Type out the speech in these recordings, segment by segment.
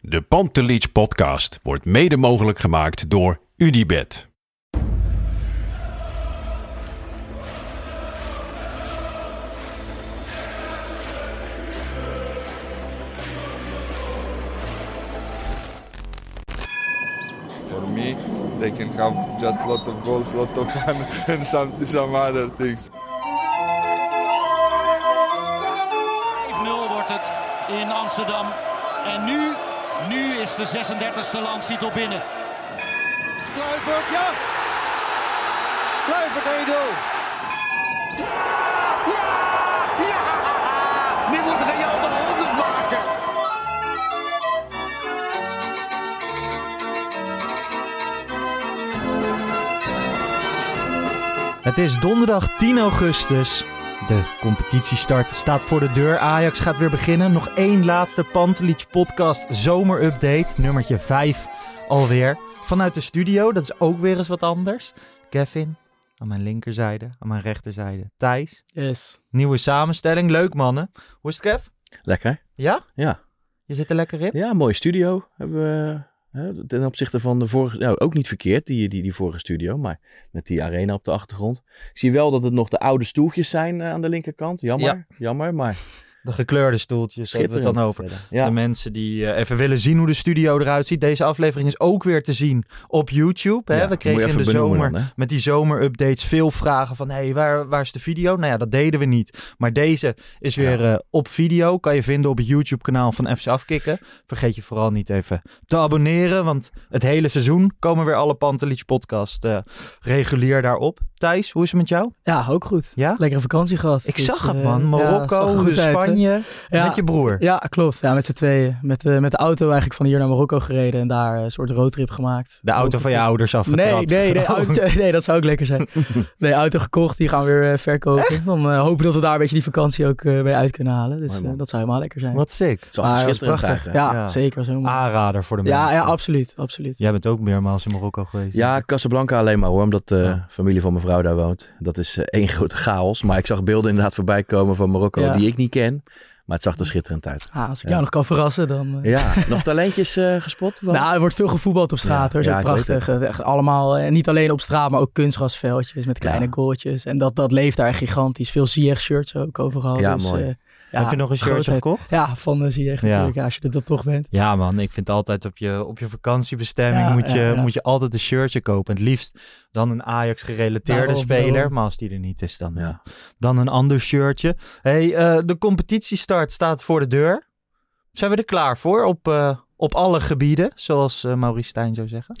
De Pantelich podcast wordt mede mogelijk gemaakt door Unibed. For me, they can have just lot of goals, lot of fun, and some some other things. 5-0 wordt het in Amsterdam. En nu, nu is de 36e landstitel binnen. Kluivert, ja! Kluivert 1-0. Nu moet Real de 100 maken. Het is donderdag 10 augustus. De competitiestart staat voor de deur. Ajax gaat weer beginnen. Nog één laatste Pantelich podcast zomerupdate. Nummertje 5 alweer. Vanuit de studio, dat is ook weer eens wat anders. Kevin aan mijn linkerzijde, aan mijn rechterzijde. Thijs, Yes. nieuwe samenstelling. Leuk mannen. Hoe is het Kev? Lekker. Ja? Ja. Je zit er lekker in? Ja, mooie studio. Hebben we, ten opzichte van de vorige, nou, ook niet verkeerd, die, die, die vorige studio, maar met die arena op de achtergrond. Ik zie wel dat het nog de oude stoeltjes zijn eh, aan de linkerkant. Jammer, jammer, maar De gekleurde stoeltjes, hebben we het dan over. Ja. De mensen die eh, even willen zien hoe de studio eruit ziet. Deze aflevering is ook weer te zien op YouTube. Hè? Ja, we kregen in de zomer dan, met die zomerupdates veel vragen van... hey, waar, waar is de video? Nou ja, dat deden we niet. Maar deze is weer eh, op video. Kan je vinden op het YouTube-kanaal van FC Afkikken. Vergeet je vooral niet even te abonneren. Want het hele seizoen komen weer alle Pantelich podcast eh, regulier daarop. Thijs, hoe is het met jou? Ja, ook goed. Ja? Lekkere vakantie gehad. Ik Dus, zag het man. ja, Marokko, uit, hè? Spanje. Ja. Met je broer. Ja, klopt. Ja, met z'n tweeën. Met, eh, met de auto eigenlijk van hier naar Marokko gereden en daar een soort roadtrip gemaakt. De auto van je ouders Nee, afgetrapt. nee, nee, Oh. auto, nee, dat zou ook lekker zijn. Nee, auto gekocht, die gaan we weer eh, verkopen. Dan eh, hopen dat we daar een beetje die vakantie ook eh mee uit kunnen halen. Dus eh, dat zou helemaal lekker zijn. Wat sick. Het was prachtig. ja, Ja. zeker. Zo mooi. Aanrader voor de ja, mensen. ja, absoluut, absoluut. Jij bent ook meermaals in Marokko geweest. Ja, Casablanca alleen maar hoor, omdat de Ja. familie van mijn vrouw daar woont. Dat is eh, één grote chaos. Maar ik zag beelden inderdaad voorbij komen van Marokko Ja. die ik niet ken. Maar het zag er schitterend uit. Ah, als ik Ja. jou nog kan verrassen, dan... eh, Ja, nog talentjes eh, gespot? Van? Nou, er wordt veel gevoetbald op straat Ja, hoor. Prachtig. Echt allemaal, eh, niet alleen op straat, maar ook kunstgrasveldjes met kleine goaltjes. En dat, dat leeft daar gigantisch. Veel Ziyech-shirts ook overal. Ja, dus, mooi. Heb je nog een shirtje grootheid. gekocht? Ja, van Ziyech Ja. natuurlijk, ja, als je er dat toch bent. Ja man, ik vind altijd op je, op je vakantiebestemming Ja, moet, je, ja, ja. moet je altijd een shirtje kopen. Het liefst dan een Ajax gerelateerde Daarom, speler. daarom. Maar als die er niet is, dan, Ja. dan een ander shirtje. Hey, eh, de competitiestart staat voor de deur. Zijn we er klaar voor op, eh, op alle gebieden, zoals eh, Maurice Stijn zou zeggen?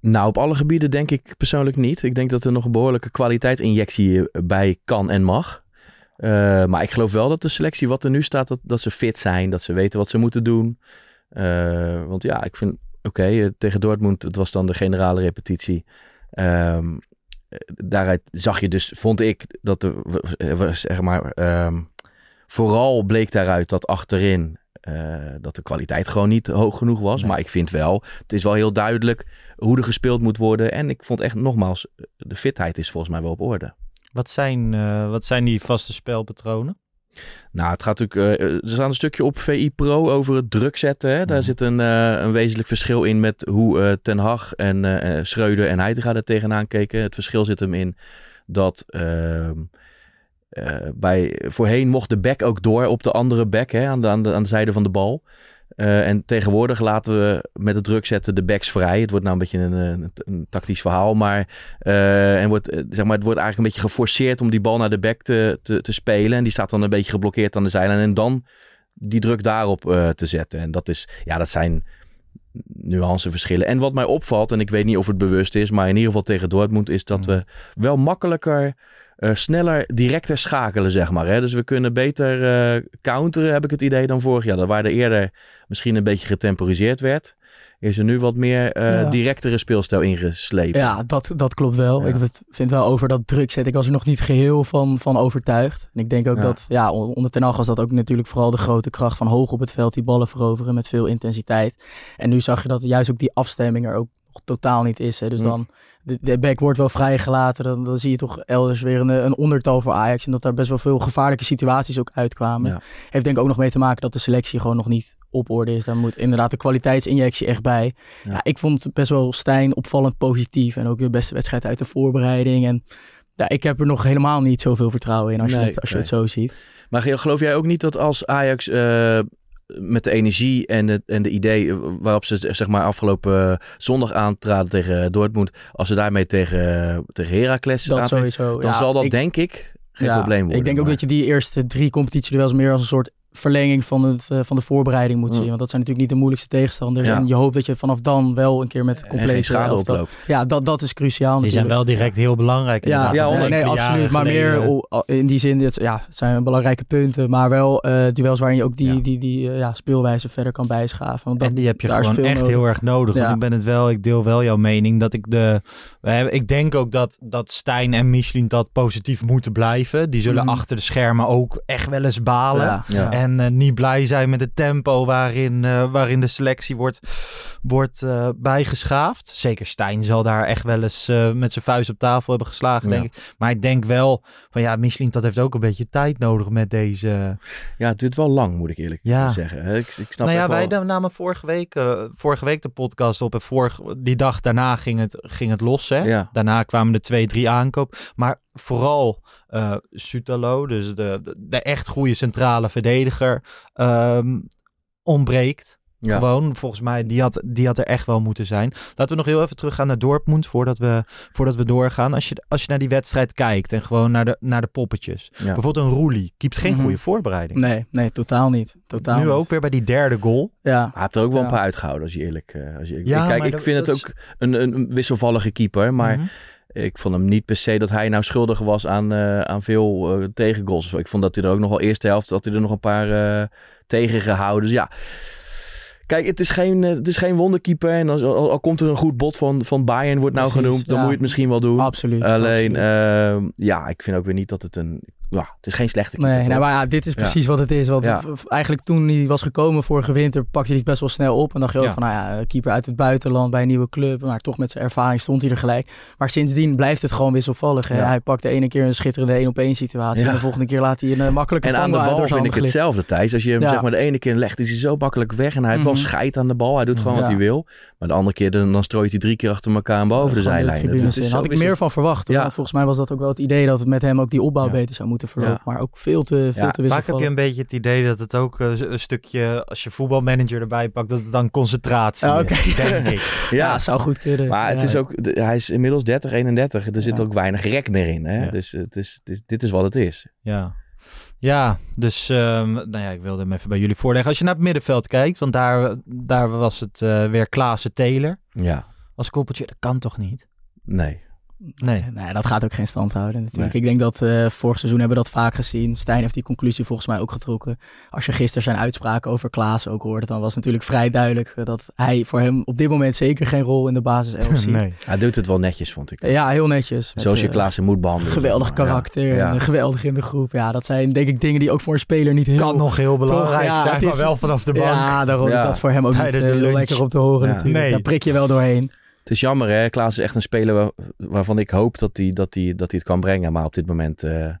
Nou, op alle gebieden denk ik persoonlijk niet. Ik denk dat er nog een behoorlijke kwaliteitsinjectie eh, bij kan en mag. Eh, maar ik geloof wel dat de selectie wat er nu staat, dat, dat ze fit zijn. Dat ze weten wat ze moeten doen. Eh, want ja, ik vind, oké, eh, tegen Dortmund, het was dan de generale repetitie. Eh, daaruit zag je dus, vond ik, dat er, zeg maar, ehm, vooral bleek daaruit dat achterin dat de kwaliteit gewoon niet hoog genoeg was. Nee. Maar ik vind wel, het is wel heel duidelijk hoe er gespeeld moet worden. En ik vond echt nogmaals, de fitheid is volgens mij wel op orde. Wat zijn, eh, wat zijn die vaste spelpatronen? Nou, het gaat natuurlijk. eh, er staat een stukje op VI Pro over het druk zetten. Hè? Daar Mhm. zit een, een wezenlijk verschil in met hoe eh, Ten Hag en Schreuder en Heitinga er tegenaan keken. Het verschil zit hem in dat. ehm, eh, bij, voorheen mocht de back ook door op de andere back hè, aan, de, aan, de, aan de zijde van de bal. Eh, en tegenwoordig laten we met het druk zetten de backs vrij. Het wordt nou een beetje een, een, een tactisch verhaal. Maar, eh, en wordt, eh, zeg maar het wordt eigenlijk een beetje geforceerd om die bal naar de back te, te, te spelen. En die staat dan een beetje geblokkeerd aan de zijlijn. En dan die druk daarop te zetten. En dat, is, ja, dat zijn nuanceverschillen. En wat mij opvalt, en ik weet niet of het bewust is, maar in ieder geval tegen Dortmund, is dat we wel makkelijker, eh, sneller, directer schakelen, zeg maar. Hè? Dus we kunnen beter eh, counteren, heb ik het idee, dan vorig jaar. Dat waar er eerder misschien een beetje getemporiseerd werd, is er nu wat meer eh, Ja. directere speelstijl ingeslepen. Ja, dat, dat klopt wel. Ja. Ik vind- wel over dat druk zetten. Ik was er nog niet geheel van, van overtuigd. En ik denk ook Ja. dat, ja, on- onder Ten Hag was dat ook natuurlijk vooral de grote kracht van hoog op het veld die ballen veroveren met veel intensiteit. En nu zag je dat juist ook die afstemming er ook totaal niet is. Hè. Dus dan, de, de back wordt wel vrijgelaten. Dan, dan zie je toch elders weer een, een ondertal voor Ajax. En dat daar best wel veel gevaarlijke situaties ook uitkwamen. Ja. Heeft denk ik ook nog mee te maken dat de selectie gewoon nog niet op orde is. Daar moet inderdaad de kwaliteitsinjectie echt bij. Ja. Ja. ik vond het best wel Stijn opvallend positief. En ook de beste wedstrijd uit de voorbereiding. En ja, ik heb er nog helemaal niet zoveel vertrouwen in als je, het, als je het zo ziet. Maar geloof jij ook niet dat als Ajax eh, met de energie en het en de idee eh, waarop ze zeg maar afgelopen eh, zondag aantraden tegen Dortmund, als ze daarmee tegen, tegen Heracles Dat aantreden, sowieso. dan Ja, zal dat ik- denk ik geen Ja, probleem worden. Ik denk ook maar- dat je die eerste drie competitieduels meer als een soort verlenging van, het, eh, van de voorbereiding moet Mm. zien. Want dat zijn natuurlijk niet de moeilijkste tegenstanders. Ja. En je hoopt dat je vanaf dan wel een keer met compleet schade elftal- oploopt. Ja, dat, dat is cruciaal Die zijn wel direct heel belangrijk. Ja, ja, nee, absoluut. Maar geleden. meer o- in die zin, het, ja, het zijn belangrijke punten. Maar wel eh, duels waarin je ook die, Ja. die, die eh, ja, speelwijze verder kan bijschaven. Want dat, en die heb je daar is gewoon echt nodig. heel erg nodig. Ja. Want ik ben het wel, ik deel wel jouw mening dat ik de. we hebben- Ik denk ook dat, dat Stijn en Michelin dat positief moeten blijven. Die zullen Mhm. achter de schermen ook echt wel eens balen. Ja, Ja. En eh, niet blij zijn met het tempo waarin, eh, waarin de selectie wordt, wordt eh, bijgeschaafd. Zeker Stijn zal daar echt wel eens met zijn vuist op tafel hebben geslagen, Ja. denk ik. Maar ik denk wel van ja, Michelin dat heeft ook een beetje tijd nodig met deze. Ja, het duurt wel lang, moet ik eerlijk Ja. zeggen. Ik, ik snap nou ja, echt wel- wij namen vorige week, vorige week de podcast op. En vorige, die dag daarna ging het, ging het los. Hè? Ja. Daarna kwamen de twee, drie aankoop. Maar vooral eh Sutalo, dus de, de, de echt goede centrale verdediger, ehm, ontbreekt. Ja. Gewoon, volgens mij, die had, die had er echt wel moeten zijn. Laten we nog heel even teruggaan naar Dortmund voordat we, voordat we doorgaan. Als je, als je naar die wedstrijd kijkt en gewoon naar de, naar de poppetjes. Ja. Bijvoorbeeld een Roelie, keept geen Mhm. goede voorbereiding. Nee, nee, totaal niet. Totaal nu niet. ook weer bij die derde goal. Ja, Hij heeft er ook wel een paar uitgehouden, als je eerlijk... eh, als je eerlijk- Ja, Kijk, ik dat- vind dat het ook een, een, een wisselvallige keeper, maar... Mhm. Ik vond hem niet per se dat hij nou schuldig was aan, eh, aan veel eh, tegengoals. Ik vond dat hij er ook nog wel eerste helft, dat hij er nog een paar eh tegen gehouden. Dus ja, kijk, het is geen, het is geen wonderkeeper. En als, al, al komt er een goed bod van, van Bayern, wordt nou genoemd, dan ja. moet je het misschien wel doen. absoluut. Alleen, absoluut. ja, ik vind ook weer niet dat het een... Ja, het is geen slechte keeper. Nee, nee, maar ja, dit is Ja. precies wat het is. Want Ja. eigenlijk toen hij was gekomen vorige winter, pakte hij het best wel snel op. En dacht je ook van, nou ja, keeper uit het buitenland bij een nieuwe club. Maar toch met zijn ervaring stond hij er gelijk. Maar sindsdien blijft het gewoon wisselvallig. Hij pakt de ene keer een schitterende 1-op-1 situatie. Ja. En de volgende keer laat hij een eh, makkelijke En aan de bal vind ik hetzelfde, Thijs. Als je hem zeg maar de ene keer legt, is hij zo makkelijk weg. En hij heeft wel Mhm. scheid aan de bal. Hij doet gewoon wat hij wil. Maar de andere keer, dan, dan strooit hij drie keer achter elkaar aan boven de zijlijn. zo Had ik meer van verwacht. volgens mij was dat ook wel het idee dat het met hem ook die opbouw beter zou moeten verlopen. Ja. Maar ook veel te, veel Ja, te Vaak heb je een beetje het idee dat het ook eh, een stukje, als je voetbalmanager erbij pakt, dat het dan concentratie Ja, oké. is, denk ik. Ja, Ja, zou goed kunnen. maar het is ook, de- hij is inmiddels 30, 31. Er zit Ja. ook weinig rek meer in. Hè? Ja. Dus het is, het is, dit is wat het is. Ja. Ja, dus ehm, nou ja, ik wilde hem even bij jullie voorleggen. Als je naar het middenveld kijkt, want daar, daar was het eh, weer Klaassen Taylor Ja, als koppeltje. Dat kan toch niet? nee. Nee. Nee, dat gaat ook geen stand houden natuurlijk. Nee. Ik denk dat eh vorig seizoen hebben we dat vaak gezien. Stijn heeft die conclusie volgens mij ook getrokken. Als je gisteren zijn uitspraken over Klaas ook hoorde, dan was het natuurlijk vrij duidelijk eh, dat hij voor hem op dit moment zeker geen rol in de basis 11 ziet. nee. Hij doet het wel netjes, vond ik. Ja, heel netjes. Zoals je eh, Klaassen moet behandelen. Geweldig karakter, Ja. en, Ja. geweldig in de groep. Ja, dat zijn denk ik dingen die ook voor een speler niet heel... Kan nog heel belangrijk ja, zijn, het maar is- wel vanaf de bank. Ja, daarom is dat voor hem ook Tijdens niet heel lunch. lekker om te horen Ja. natuurlijk. Nee. Daar prik je wel doorheen. Het is jammer, hè? Klaas is echt een speler waar- waarvan ik hoop dat hij, dat, dat het kan brengen. Maar op dit moment, eh,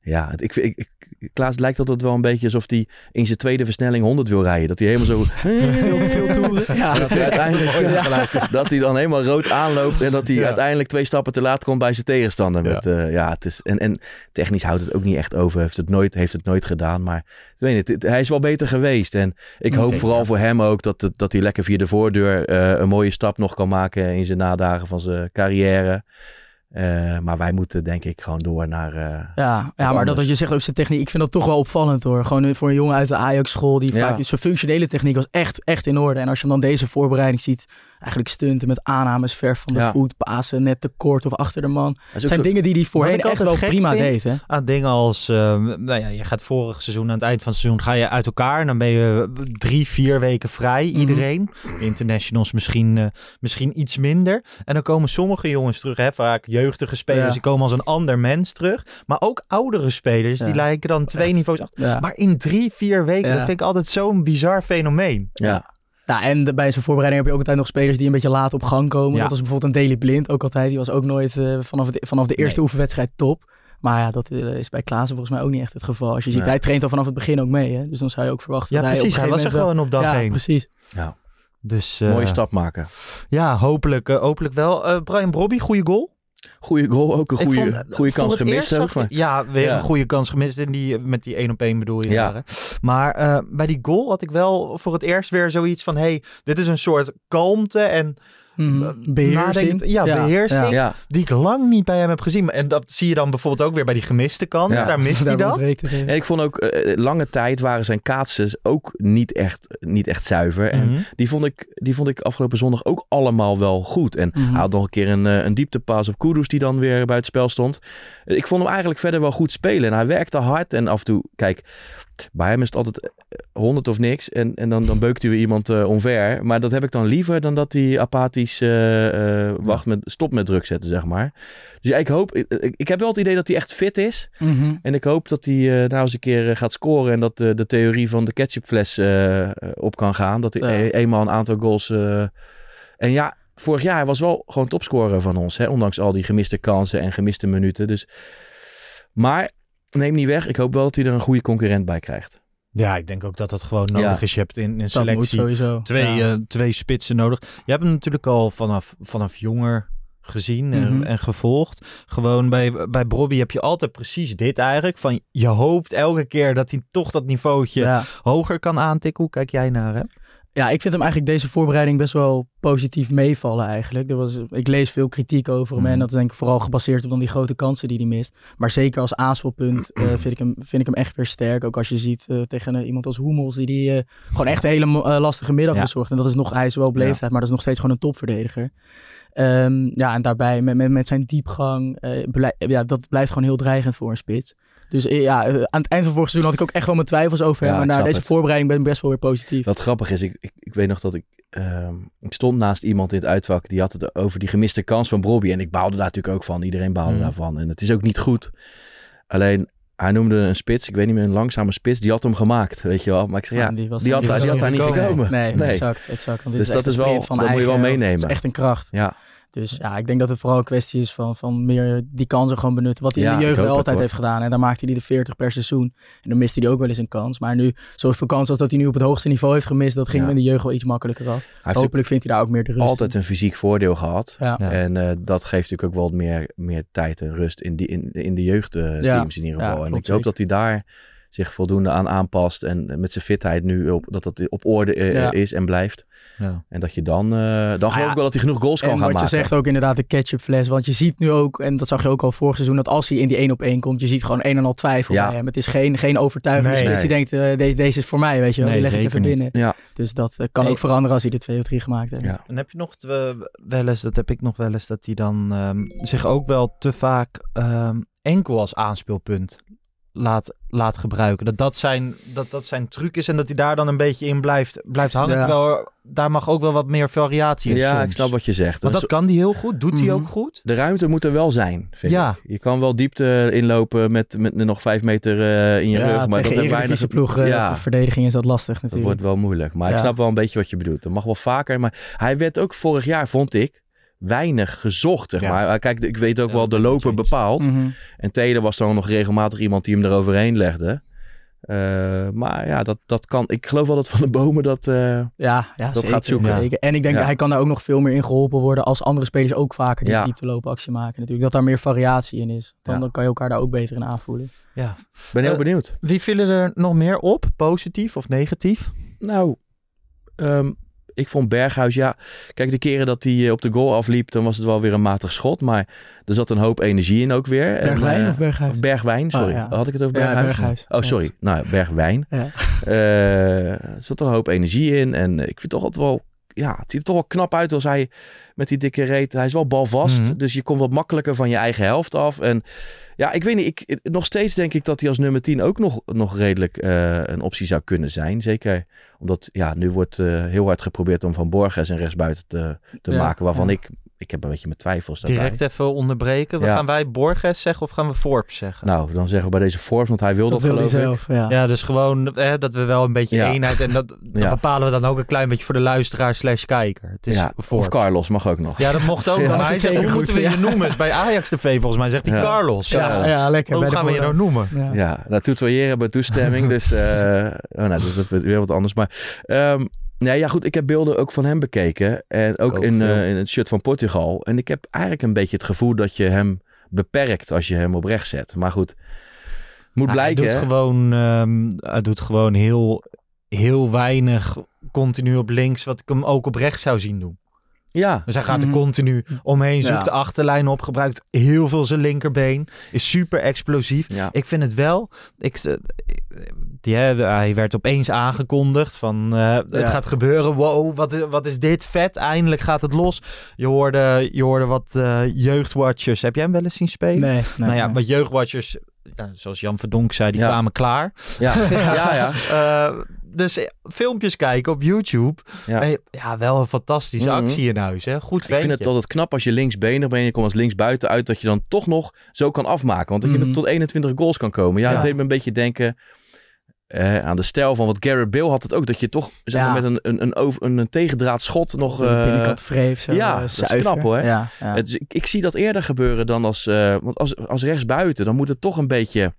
ja, ik, ik, ik, Klaas lijkt altijd wel een beetje alsof hij in zijn tweede versnelling 100 wil rijden. Dat hij helemaal zo... Veel te veel toeren. Ja, dat hij uiteindelijk dat hij dan helemaal rood aanloopt en dat hij Ja. uiteindelijk twee stappen te laat komt bij zijn tegenstander. Ja. Met, eh, ja, het is, en, en technisch houdt het ook niet echt over. Heeft het nooit, heeft het nooit gedaan. Maar ik weet niet, hij is wel beter geweest. En ik Ja, hoop zeker. vooral voor hem ook dat, dat hij lekker via de voordeur eh, een mooie stap nog kan maken in zijn nadagen van zijn carrière. Eh, maar wij moeten denk ik gewoon door naar... eh, Ja, ja maar anders. dat wat je zegt over zijn techniek, ik vind dat toch wel opvallend hoor. Gewoon voor een jongen uit de Ajax-school, die Ja. vaak zijn functionele techniek was echt, echt in orde. En als je dan deze voorbereiding ziet, eigenlijk stunten met aannames ver van de Ja. voet, pasen net te kort of achter de man. Het zijn zo- dingen die hij voorheen echt altijd wel prima vind deed. Hè? Aan dingen als, eh, nou ja, je gaat vorig seizoen, aan het eind van het seizoen, ga je uit elkaar. En dan ben je drie, vier weken vrij, Mhm. iedereen. De internationals misschien, eh, misschien iets minder. En dan komen sommige jongens terug, hè, vaak jeugdige spelers, Ja. die komen als een ander mens terug. Maar ook oudere spelers, die lijken dan twee niveaus achter. Ja. Maar in drie, vier weken, Ja. dat vind ik altijd zo'n bizar fenomeen. Ja. Ja, en de- bij zijn voorbereiding heb je ook altijd nog spelers die een beetje laat op gang komen. Ja. Dat was bijvoorbeeld een Daily Blind ook altijd. Die was ook nooit eh, vanaf, de, vanaf de eerste Nee. oefenwedstrijd top. Maar ja, dat eh, is bij Klaassen volgens mij ook niet echt het geval. Als je ziet, Nee. hij traint al vanaf het begin ook mee. Hè? Dus dan zou je ook verwachten Ja, dat precies. hij Hij op een was er gegeven gewoon op dag wel-. Ja, precies. ja. Dus, eh, Mooie stap maken. Ja, hopelijk, eh, hopelijk wel. Eh, Brian Brobby, goede goal. Goede goal, ook een goede, goede kans gemist ook. Maar. Ja, weer Ja. een goede kans gemist. En die, met die 1 op 1 bedoel je. Ja. daar, hè? Maar eh, bij die goal had ik wel voor het eerst weer zoiets van... hey, dit is een soort kalmte en Mhm. Beheersing. Ja, beheersing. ja. Ja. Die ik lang niet bij hem heb gezien. En dat zie je dan bijvoorbeeld ook weer bij die gemiste kans. Ja. Daar mist hij dat. En ik vond ook, eh, lange tijd waren zijn kaatsen ook niet echt, niet echt zuiver. En Mhm. die, vond ik, die vond ik afgelopen zondag ook allemaal wel goed. En Mhm. hij had nog een keer een, eh, een dieptepaas op Kudus die dan weer bij het spel stond. Ik vond hem eigenlijk verder wel goed spelen. En hij werkte hard. En af en toe, kijk, bij hem is het altijd 100 of niks. En, en dan, dan beukt hij weer iemand eh onver. Maar dat heb ik dan liever dan dat hij apathisch eh, eh, wacht met, stop met druk zetten, zeg maar. Dus ja, ik hoop, ik, ik, heb wel het idee dat hij echt fit is. Mhm. En ik hoop dat hij nou eens een keer gaat scoren en dat de theorie van de ketchupfles op kan gaan. Dat hij e- eenmaal een aantal goals... en ja, vorig jaar was wel gewoon topscorer van ons. Hè? Ondanks al die gemiste kansen en gemiste minuten. Dus... Maar neem niet weg. Ik hoop wel dat hij er een goede concurrent bij krijgt. Ja, ik denk ook dat dat gewoon nodig Ja. is. Je hebt in een selectie sowieso. twee, Ja. eh, twee spitsen nodig. Je hebt hem natuurlijk al vanaf, vanaf jonger gezien en, Mhm. en gevolgd. Gewoon bij, bij Bobby heb je altijd precies dit eigenlijk. Van je hoopt elke keer dat hij toch dat niveautje Ja. hoger kan aantikken. Hoe kijk jij naar hem? Ja, ik vind hem eigenlijk deze voorbereiding best wel positief meevallen eigenlijk. Er was, ik lees veel kritiek over hem Mhm. en dat is denk ik vooral gebaseerd op dan die grote kansen die hij mist. Maar zeker als aanspelpunt eh, vind, ik hem, vind ik hem echt weer sterk. Ook als je ziet eh, tegen eh, iemand als Hummels die die gewoon echt een hele lastige middag Ja. bezorgt. En dat is nog, hij is wel op leeftijd, maar dat is nog steeds gewoon een topverdediger. Ehm, ja, en daarbij met, met, met zijn diepgang, eh, blij- ja, dat blijft gewoon heel dreigend voor een spits. Dus eh, ja, eh, aan het eind van vorig seizoen had ik ook echt wel mijn twijfels over hem. Ja, maar na deze het. voorbereiding ben ik best wel weer positief. Wat grappig is, ik, ik, ik weet nog dat ik... ehm, ik stond naast iemand in het uitvak die had het over die gemiste kans van Bobby. En ik baalde daar natuurlijk ook van. Iedereen baalde Mhm. daarvan. En het is ook niet goed. Alleen, hij noemde een spits. Ik weet niet meer, een langzame spits. Die had hem gemaakt, weet je wel. Maar ik zeg, ja, Ja, die was die, had, niet die had daar niet gekomen. Nee, Nee. exact, exact. Want dit Dus is dat is wel- van dat moet je wel meenemen. Het is echt een kracht. Ja, Dus ja, ik denk dat het vooral een kwestie is van, van meer die kansen gewoon benutten. Wat hij Ja, in de jeugd wel altijd heeft gedaan. En dan maakte hij de 40 per seizoen. En dan miste hij ook wel eens een kans. Maar nu, zoveel kansen als dat hij nu op het hoogste niveau heeft gemist, dat ging Ja. in de jeugd wel iets makkelijker af. hij Hopelijk vindt hij daar ook meer de rust altijd in. een fysiek voordeel gehad. Ja. Ja. En eh, dat geeft natuurlijk ook wel wat meer, meer tijd en rust in, die, in, in de jeugdteams Ja. in ieder Ja, geval. en ik hoop zeker. dat hij daar zich voldoende aan aanpast. En met zijn fitheid nu op, dat dat op orde eh, Ja. is en blijft. Ja. En dat je dan, eh, dan geloof ja, ik wel dat hij genoeg goals kan En gaan wat maken. je zegt ook inderdaad de ketchupfles. Want je ziet nu ook, en dat zag je ook al vorig seizoen, dat als hij in die 1 op 1 komt, je ziet gewoon een en al twijfel Ja. bij hem. Het is geen, geen overtuigende Nee. spits die denkt, eh, deze, deze is voor mij, weet je wel. Nee, die leg ik even niet. binnen. Ja. Dus dat kan Nee. ook veranderen als hij er twee of drie gemaakt heeft. Ja. En heb je nog te- wel eens, dat heb ik nog wel eens, dat hij dan ehm, zich ook wel te vaak ehm, enkel als aanspeelpunt laat, laat gebruiken. Dat dat, zijn, dat dat zijn truc is en dat hij daar dan een beetje in blijft, blijft hangen. Ja. Terwijl er- daar mag ook wel wat meer variatie in Ja, soms. ik snap wat je zegt. Want Dus dat kan hij heel goed. Doet hij Mhm. ook goed? De ruimte moet er wel zijn, vind Ja. ik. Je kan wel diepte inlopen met, met nog vijf meter eh, in je ja, rug. Maar dat heeft weinig... ploeg, uh, Ja. de verdediging is dat lastig Dat natuurlijk. wordt wel moeilijk. Maar ik snap wel een beetje wat je bedoelt. Dat mag wel vaker. Maar hij werd ook vorig jaar, vond ik, weinig gezocht. Zeg Ja. maar. Kijk, ik weet ook Ja, wel de loper bepaald. Mhm. En Taylor was dan nog regelmatig iemand die hem eroverheen legde. Eh, maar ja, dat, dat kan. Ik geloof wel dat Van de Bomen dat. eh, Ja, ja Dat zeker, gaat zoeken. zeker. En ik denk Ja. dat hij kan daar ook nog veel meer in geholpen worden als andere spelers ook vaker die Ja. diepteloopactie maken. Natuurlijk dat daar meer variatie in is. Dan, Ja. dan kan je elkaar daar ook beter in aanvoelen. Ja. ben heel Eh, benieuwd. Wie vielen er nog meer op? Positief of negatief? Nou, ehm, ik vond Berghuis, ja... Kijk, de keren dat hij eh, op de goal afliep, dan was het wel weer een matig schot. Maar er zat een hoop energie in ook weer. En, Bergwijn eh, of Berghuis? Bergwijn, sorry. Oh, ja. Had ik het over Ja, Berghuis? Berghuis. Oh, sorry. Nou, Bergwijn. Ja. Eh, er zat er een hoop energie in. En ik vind toch altijd wel... Ja, het ziet er toch wel knap uit als hij met die dikke reet... Hij is wel balvast, Mhm. dus je komt wat makkelijker van je eigen helft af. En ja, ik weet niet. Ik, nog steeds denk ik dat hij als nummer 10 ook nog, nog redelijk eh, een optie zou kunnen zijn. Zeker omdat ja, nu wordt eh, heel hard geprobeerd om Van Borges en rechtsbuiten te, te Ja, maken. Waarvan ja. ik... Ik heb een beetje mijn twijfels daarbij. Direct even onderbreken. Ja. Gaan wij Borges zeggen of gaan we Forbes zeggen? Nou, dan zeggen we bij deze Forbes, want hij wil dat, Dat wil hij geloof ik. zelf, ja. Ja, dus gewoon hè, dat we wel een beetje Ja. eenheid en dat, dat Ja. bepalen we dan ook een klein beetje voor de luisteraar slash kijker. Het is Ja, Forbes. of Carlos mag ook nog. Ja, dat mocht ook. Ja. nog. Dan Maar hij zegt, hoe moeten we je noemen? Bij Ajax TV volgens mij zegt hij Ja. Carlos. Ja. Ja, lekker. Hoe gaan we je nou noemen? Ja. Ja, nou, tutoyeren bij toestemming. dus, eh, oh, nou, dat is weer wat anders. Maar, ehm, nee, ja, goed. Ik heb beelden ook van hem bekeken. En ook, ook in, in het shirt van Portugal. En ik heb eigenlijk een beetje het gevoel dat je hem beperkt als je hem op rechts zet. Maar goed, moet Ja, blijken. Hij doet hè? gewoon, ehm, hij doet gewoon heel, heel weinig continu op links, wat ik hem ook op rechts zou zien doen. Ja. Dus hij gaat er Mhm. continu omheen, zoekt Ja. de achterlijn op, gebruikt heel veel zijn linkerbeen, is super explosief. Ja. Ik vind het wel, ik, eh, die, hij werd opeens aangekondigd van eh, het Ja. gaat gebeuren, wow, wat, is- wat is dit vet, eindelijk gaat het los. Je hoorde, je hoorde wat eh, jeugdwatchers, heb jij hem wel eens zien spelen? Nee, nee, nou ja, nee. wat jeugdwatchers, ja, zoals Jan Verdonk zei, die Ja. kwamen klaar. Ja, ja, ja. Eh, dus eh, filmpjes kijken op YouTube. Ja. En ja, wel een fantastische Mhm. actie in huis. Hè? Goed Ik vind het altijd knap als je linksbenig bent en je komt als linksbuiten uit, dat je dan toch nog zo kan afmaken. Want dat je Mhm. tot 21 goals kan komen. Ja, Ja. dat deed me een beetje denken aan de stijl van wat Garrett Bale had het ook. Dat je toch zeg maar, Ja. met een, een, een, over, een, een tegendraad schot nog... De eh, binnenkant wreef zo. ja, eh, dat is knap, hoor. Ja, ja. ik, ik zie dat eerder gebeuren dan als... eh, want als, als rechtsbuiten, dan moet het toch een beetje...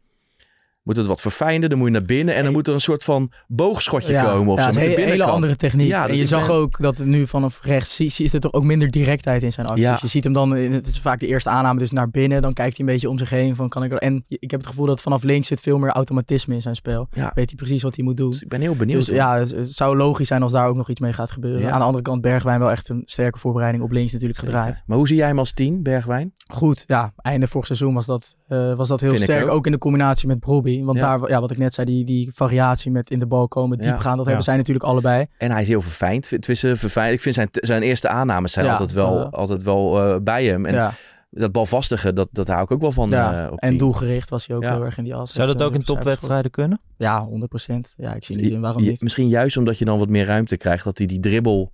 Moet het wat verfijnden, dan moet je naar binnen en dan moet er een soort van boogschotje ja, komen of ja, zo met de een hele andere techniek. Ja, en dus je zag ben- ook dat het nu vanaf rechts is er toch ook minder directheid in zijn acties. Ja. Je ziet hem dan, in- het is vaak de eerste aanname, dus naar binnen. Dan kijkt hij een beetje om zich heen. Van, kan ik er, en ik heb het gevoel dat vanaf links zit veel meer automatisme in zijn spel. Weet hij precies wat hij moet doen. Dus ik ben heel benieuwd. Dus ja, het, het zou logisch zijn als daar ook nog iets mee gaat gebeuren. Aan de andere kant, Bergwijn wel echt een sterke voorbereiding op links natuurlijk gedraaid. Maar hoe zie jij hem als tien, Bergwijn? Goed, ja, einde vorig seizoen was dat, eh, was dat heel Vind sterk. ook. Ook. in de combinatie met Want Ja. daar, ja, wat ik net zei, die, die variatie met in de bal komen, diep Ja. gaan, dat Ja. hebben zij natuurlijk allebei. En hij is heel verfijnd. Tenminste, verfijnd. Ik vind zijn, zijn eerste aannames zijn Ja, altijd wel, eh, altijd wel eh, bij hem. En ja, dat balvastige, dat, dat hou ik ook wel van ja. eh, op en doelgericht was hij ook Ja. heel erg in die as. Zou dat ook in topwedstrijden kunnen? Ja, 100% Ja, ik zie niet in waarom niet. Misschien juist omdat je dan wat meer ruimte krijgt, dat hij die dribbel,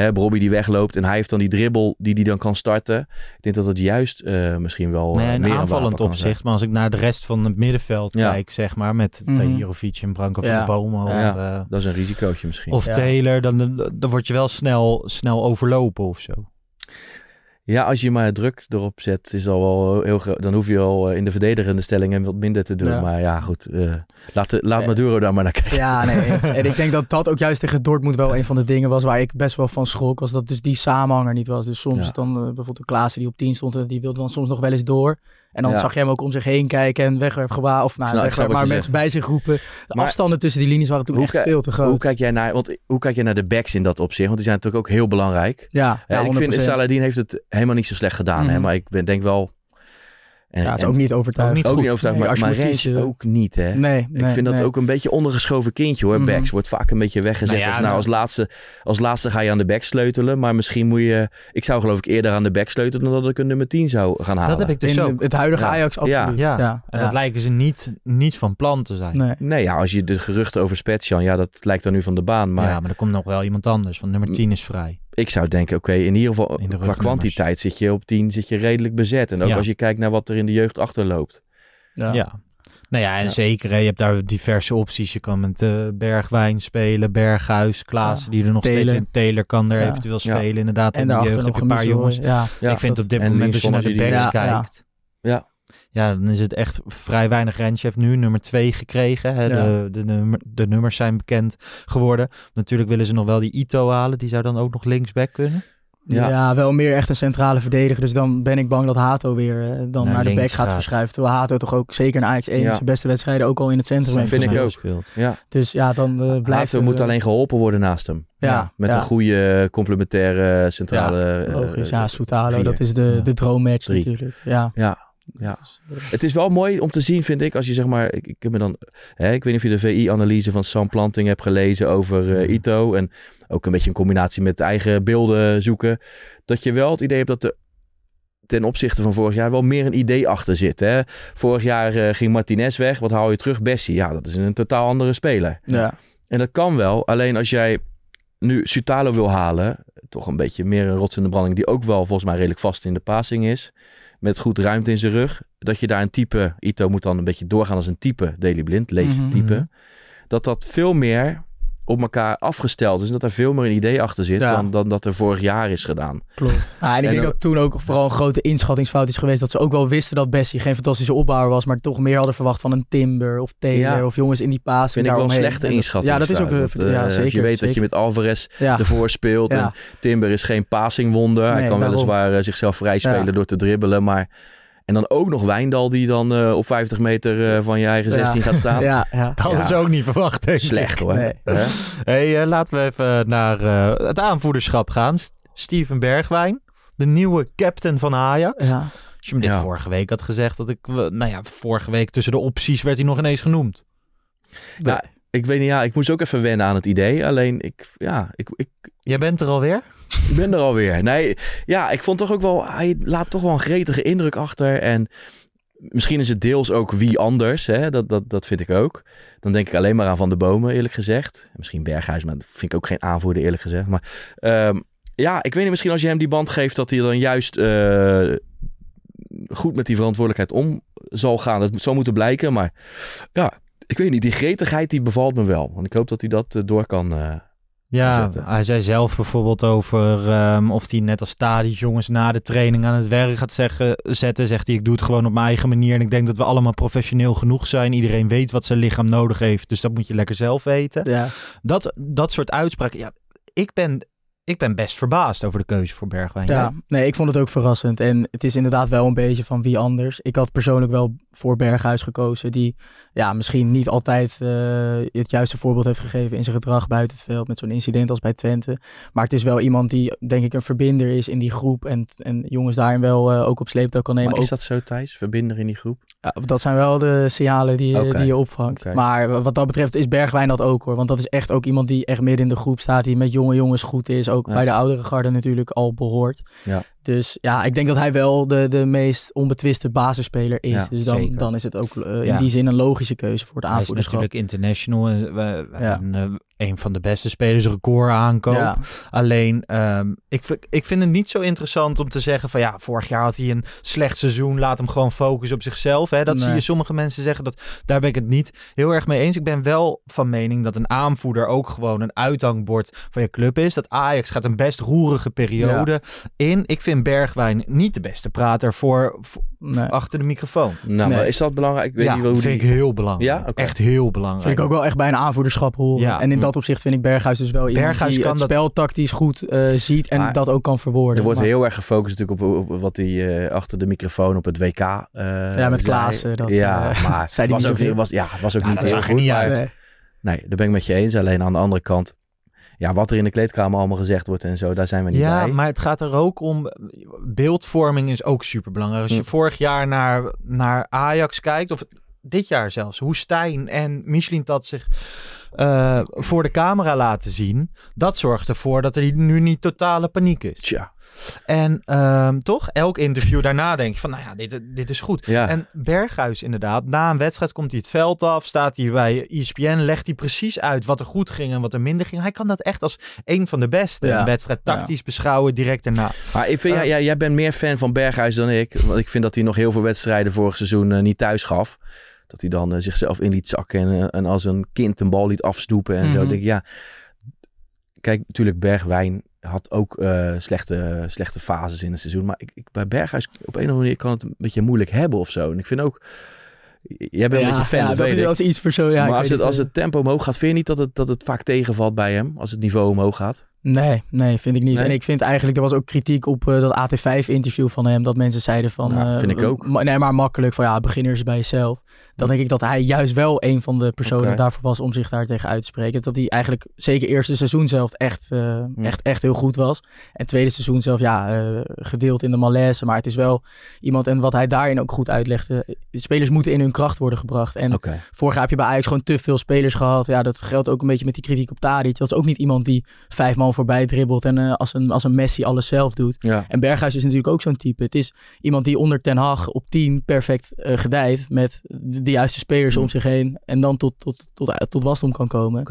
hè, Bobby die wegloopt en hij heeft dan die dribbel die hij dan kan starten. Ik denk dat het juist eh, misschien wel Nee, eh, een meer aanvallend opzicht. Maar als ik naar de rest van het middenveld Ja. kijk, zeg maar, met Mhm. Tahirovic en Branko van de Bomen of, Ja. eh. Dat is een risicootje misschien. of Ja. Taylor, dan, dan, dan word je wel snel, snel overlopen of zo. Ja, als je maar druk erop zet, is al wel heel groot. Dan hoef je al eh, in de verdedigende stellingen wat minder te doen. Ja. Maar ja, goed. eh, laat de, laat Eh, Maduro daar maar naar kijken. Ja, nee. eens. En ik denk dat dat ook juist tegen Dortmund wel een van de dingen was waar ik best wel van schrok. Was dat dus die samenhanger niet was. Dus soms Ja. dan bijvoorbeeld de Klaassen die op 10 stond, en die wilde dan soms nog wel eens door. En dan Ja. zag je hem ook om zich heen kijken en wegwerpgewaar. Of nou, wegwerp, wat maar mensen zegt. bij zich roepen. De Maar- afstanden tussen die linies waren toen echt veel te groot. Hoe kijk jij naar, want hoe kijk jij naar de backs in dat opzicht? Want die zijn natuurlijk ook heel belangrijk. ja, Ja, ja, ik vind 100%. Saladin heeft het helemaal niet zo slecht gedaan. Hè? Mhm. Maar ik ben, denk wel... En, Ja, het is en- ook niet overtuigend. niet ook goed. niet overtuigend, Nee, maar, als je maar Rens ook niet. Hè? Nee, ik nee, vind dat ook een beetje ondergeschoven kindje hoor. Mhm. Backs wordt vaak een beetje weggezet. Nou ja, als, nou, nou- als, laatste, als laatste ga je aan de back sleutelen. Maar misschien moet je... Ik zou geloof ik eerder aan de back sleutelen dan dat ik een nummer 10 zou gaan halen. Dat heb ik dus In ook. het huidige Ja. Ajax absoluut. Ja. Ja, En ja. dat lijken ze niet, niet van plan te zijn. Nee. Nee, ja, als je de geruchten over Spetsjan, ja, dat lijkt dan nu van de baan. Maar ja, maar er komt nog wel iemand anders. Want nummer 10 is vrij. Ik zou denken, oké, in ieder geval In de qua kwantiteit zit je op 10 zit je redelijk bezet. En ook Ja. als je kijkt naar wat er in de jeugd achterloopt. Ja. Ja. Nou ja, en Ja. zeker. hè, Je hebt daar diverse opties. Je kan met eh, Bergwijn spelen, Berghuis, Klaassen, Ja. die er nog steeds in. Taylor kan er Ja. eventueel Ja. spelen. Inderdaad, En in de jeugd heb je een paar jongens. Ja. Ja, ik vind op dit en moment, als je naar de backs kijkt... Ja. Ja, dan is het echt vrij weinig. Rens heeft nu nummer 2 gekregen. Hè. Ja. De, de, nummer- de nummers zijn bekend geworden. Natuurlijk willen ze nog wel die Ito halen. Die zou dan ook nog linksback kunnen. Ja. Ja. wel meer echt een centrale verdediger. Dus dan ben ik bang dat Hato weer eh, dan Naar naar, de back gaat gaat. verschuiven. Terwijl Hato toch ook zeker in Ajax 1 Ja. zijn beste wedstrijden ook al in het centrum heeft vind ik gespeeld. ook. gespeeld. Ja. Dus ja, dan eh, blijft Hato er, moet eh, alleen geholpen worden naast hem. Ja, Met ja. een goede complementaire centrale... eh, Logisch, ja, Soutalo, dat is de, de droommatch natuurlijk. Ja. Ja, ja. Het is wel mooi om te zien, vind ik, als je zeg maar... Ik, ik heb me dan... Hè, ik weet niet of je de VI-analyse van Sam Planting hebt gelezen over eh, Ito. En ook een beetje een combinatie met eigen beelden zoeken. Dat je wel het idee hebt dat er ten opzichte van vorig jaar wel meer een idee achter zit. Hè? Vorig jaar eh, ging Martinez weg. Wat haal je terug? Bessie. Ja, dat is een totaal andere speler. Ja. En dat kan wel. Alleen als jij nu Sutalo wil halen, toch een beetje meer een rots in de branding, die ook wel volgens mij redelijk vast in de passing is, met goed ruimte in zijn rug, dat je daar een type, Ito moet dan een beetje doorgaan als een type Daily Blind, lees Mhm. type, dat dat veel meer op elkaar afgesteld is en dat er veel meer een idee achter zit Ja. dan, dan dat er vorig jaar is gedaan. Klopt. Nou, en ik En denk dan- dat toen ook vooral een grote inschattingsfout is geweest. Dat ze ook wel wisten dat Bessie geen fantastische opbouwer was. Maar toch meer hadden verwacht van een Timber of Taylor. Ja. Of jongens in die paas. Vind ik wel een slechte inschatting. Ja, dat is ook... eh, Want, ja, zeker. Als je weet dat je met Alvarez Ja. ervoor speelt. Ja. En Timber is geen passingwonder. Hij kan daarom. weliswaar eh, zichzelf vrij spelen Ja. door te dribbelen. Maar... En dan ook nog Wijndal die dan eh, op 50 meter eh, van je eigen Ja. 16 gaat staan. Ja, ja. Dat hadden ze Ja. ook niet verwacht, denk ik. Slecht hoor. Nee. Hey, eh, laten we even naar eh, het aanvoerderschap gaan. Steven Bergwijn, de nieuwe captain van Ajax. Ja. Als je me dit Ja. vorige week had gezegd, dat ik, nou ja, vorige week tussen de opties werd hij nog ineens genoemd. Nou, ik weet niet, ja, ik moest ook even wennen aan het idee. Alleen, ik, ja, ik, ik, Jij bent er alweer? ik ben er alweer. Nee, ja, ik vond toch ook wel, hij laat toch wel een gretige indruk achter. En misschien is het deels ook wie anders, hè? Dat, dat, dat vind ik ook. Dan denk ik alleen maar aan Van de Bomen, eerlijk gezegd. Misschien Berghuis, maar dat vind ik ook geen aanvoerder, eerlijk gezegd. Maar ehm, ja, ik weet niet, misschien als je hem die band geeft, dat hij dan juist eh, goed met die verantwoordelijkheid om zal gaan. Dat zou moeten blijken, maar ja, ik weet niet, die gretigheid die bevalt me wel. Want ik hoop dat hij dat eh, door kan. eh, Ja, zetten. hij zei zelf bijvoorbeeld over ehm, of hij net als Stadis jongens na de training aan het werk gaat zeggen, zetten. Zegt hij, ik doe het gewoon op mijn eigen manier. En ik denk dat we allemaal professioneel genoeg zijn. Iedereen weet wat zijn lichaam nodig heeft. Dus dat moet je lekker zelf weten. Ja. Dat, dat soort uitspraken. Ja, ik ben, ik ben best verbaasd over de keuze voor Bergwijn. Ja, nee, ik vond het ook verrassend. En het is inderdaad wel een beetje van wie anders. Ik had persoonlijk wel voor Berghuis gekozen, die ja, misschien niet altijd eh, het juiste voorbeeld heeft gegeven in zijn gedrag buiten het veld, met zo'n incident als bij Twente. Maar het is wel iemand die, denk ik, een verbinder is in die groep en, en jongens daarin wel eh, ook op sleeptouw kan nemen. maar is Ook- dat zo, Thijs? Verbinder in die groep? ja, dat zijn wel de signalen die, die je opvangt. Maar wat dat betreft is Bergwijn dat ook hoor. Want dat is echt ook iemand die echt midden in de groep staat. Die met jonge jongens goed is. Ook Ja. bij de oudere garde natuurlijk al behoort. Ja. Dus ja, ik denk dat hij wel de, de meest onbetwiste basisspeler is. Ja, dus dan, zeker. dan is het ook eh, in Ja. die zin een logische keuze voor het Hij is aanvoerderschap. natuurlijk international. en Ja. hebben eh, een van de beste spelers record aankoop. Alleen, ehm, ik, ik vind het niet zo interessant om te zeggen van ja, vorig jaar had hij een slecht seizoen. Laat hem gewoon focussen op zichzelf. Hè? Dat zie je sommige mensen zeggen. Dat, daar ben ik het niet heel erg mee eens. Ik ben wel van mening dat een aanvoerder ook gewoon een uithangbord van je club is. Dat Ajax gaat een best roerige periode in. Ik vind Bergwijn niet de beste prater voor, voor- Nee. achter de microfoon. Nou, Nee. maar is dat belangrijk? Ik weet ja, niet hoe vind die... ik heel belangrijk. Ja? Echt heel belangrijk. Vind ik ook wel echt bij een aanvoerderschap horen. Ja. En in dat opzicht vind ik Berghuis dus wel iemand Berghuis die kan het dat- spel tactisch goed eh, ziet en Maar dat ook kan verwoorden. Er wordt Maar- heel erg gefocust natuurlijk op, op wat hij eh, achter de microfoon op het WK eh Ja, met. Klaassen, dat, ja, maar zei was niet ook, was, ja, was ook Ja, niet dat heel zag er goed. niet uit. Nee. Nee, daar ben ik met je eens. Alleen aan de andere kant, ja, wat er in de kleedkamer allemaal gezegd wordt en zo, daar zijn we niet Ja, bij. maar het gaat er ook om. Beeldvorming is ook super belangrijk. Als je Hm. vorig jaar naar, naar Ajax kijkt, of dit jaar zelfs, hoe Stijn en Michelin dat zich eh, voor de camera laten zien, dat zorgt ervoor dat er nu niet totale paniek is. Tja, En ehm, toch, elk interview daarna denk je van, nou ja, dit, dit is goed. ja. En Berghuis inderdaad, na een wedstrijd komt hij het veld af, staat hij bij ESPN, legt hij precies uit wat er goed ging en wat er minder ging. Hij kan dat echt als een van de beste. Ja. Een wedstrijd tactisch beschouwen, direct daarna. Maar ik vind, ja, Eh. jij bent meer fan van Berghuis dan ik. Want ik vind dat hij nog heel veel wedstrijden vorig seizoen eh, niet thuis gaf. Dat hij dan eh, zichzelf in liet zakken en, eh, en als een kind een bal liet afstoepen en zo. Mhm. Denk ik, ja. Kijk, natuurlijk Bergwijn had ook eh, slechte, slechte fases in het seizoen. Maar ik, ik, bij Berghuis op een of andere manier kan het een beetje moeilijk hebben of zo. En ik vind ook... Jij bent een beetje fan, ja, dat weet dat is iets persoonlijks. Ja, maar als het, als het tempo omhoog gaat, vind je niet dat het, dat het vaak tegenvalt bij hem? Als het niveau omhoog gaat? Nee, nee, vind ik niet. Nee? En ik vind eigenlijk, er was ook kritiek op eh, dat AT5-interview van hem. Dat mensen zeiden van... Eh, vind ik ook. ma- nee, maar makkelijk van ja, beginners bij jezelf. Dan denk ik dat hij juist wel een van de personen daarvoor was om zich daar tegen uit te spreken. Dat hij eigenlijk zeker eerste seizoen zelf echt, eh, echt, echt heel goed was. En tweede seizoen zelf, ja, eh, gedeeld in de malaise. Maar het is wel iemand, en wat hij daarin ook goed uitlegde. De spelers moeten in hun kracht worden gebracht. En Oké. vorig jaar heb je bij Ajax gewoon te veel spelers gehad. Ja, dat geldt ook een beetje met die kritiek op Tadic. Dat is ook niet iemand die vijf man voorbij dribbelt en eh, als, een, als een Messi alles zelf doet. Ja. En Berghuis is natuurlijk ook zo'n type. Het is iemand die onder Ten Hag op 10 perfect eh, gedijt met de, de juiste spelers om zich heen. En dan tot, tot, tot, tot wasdom kan komen.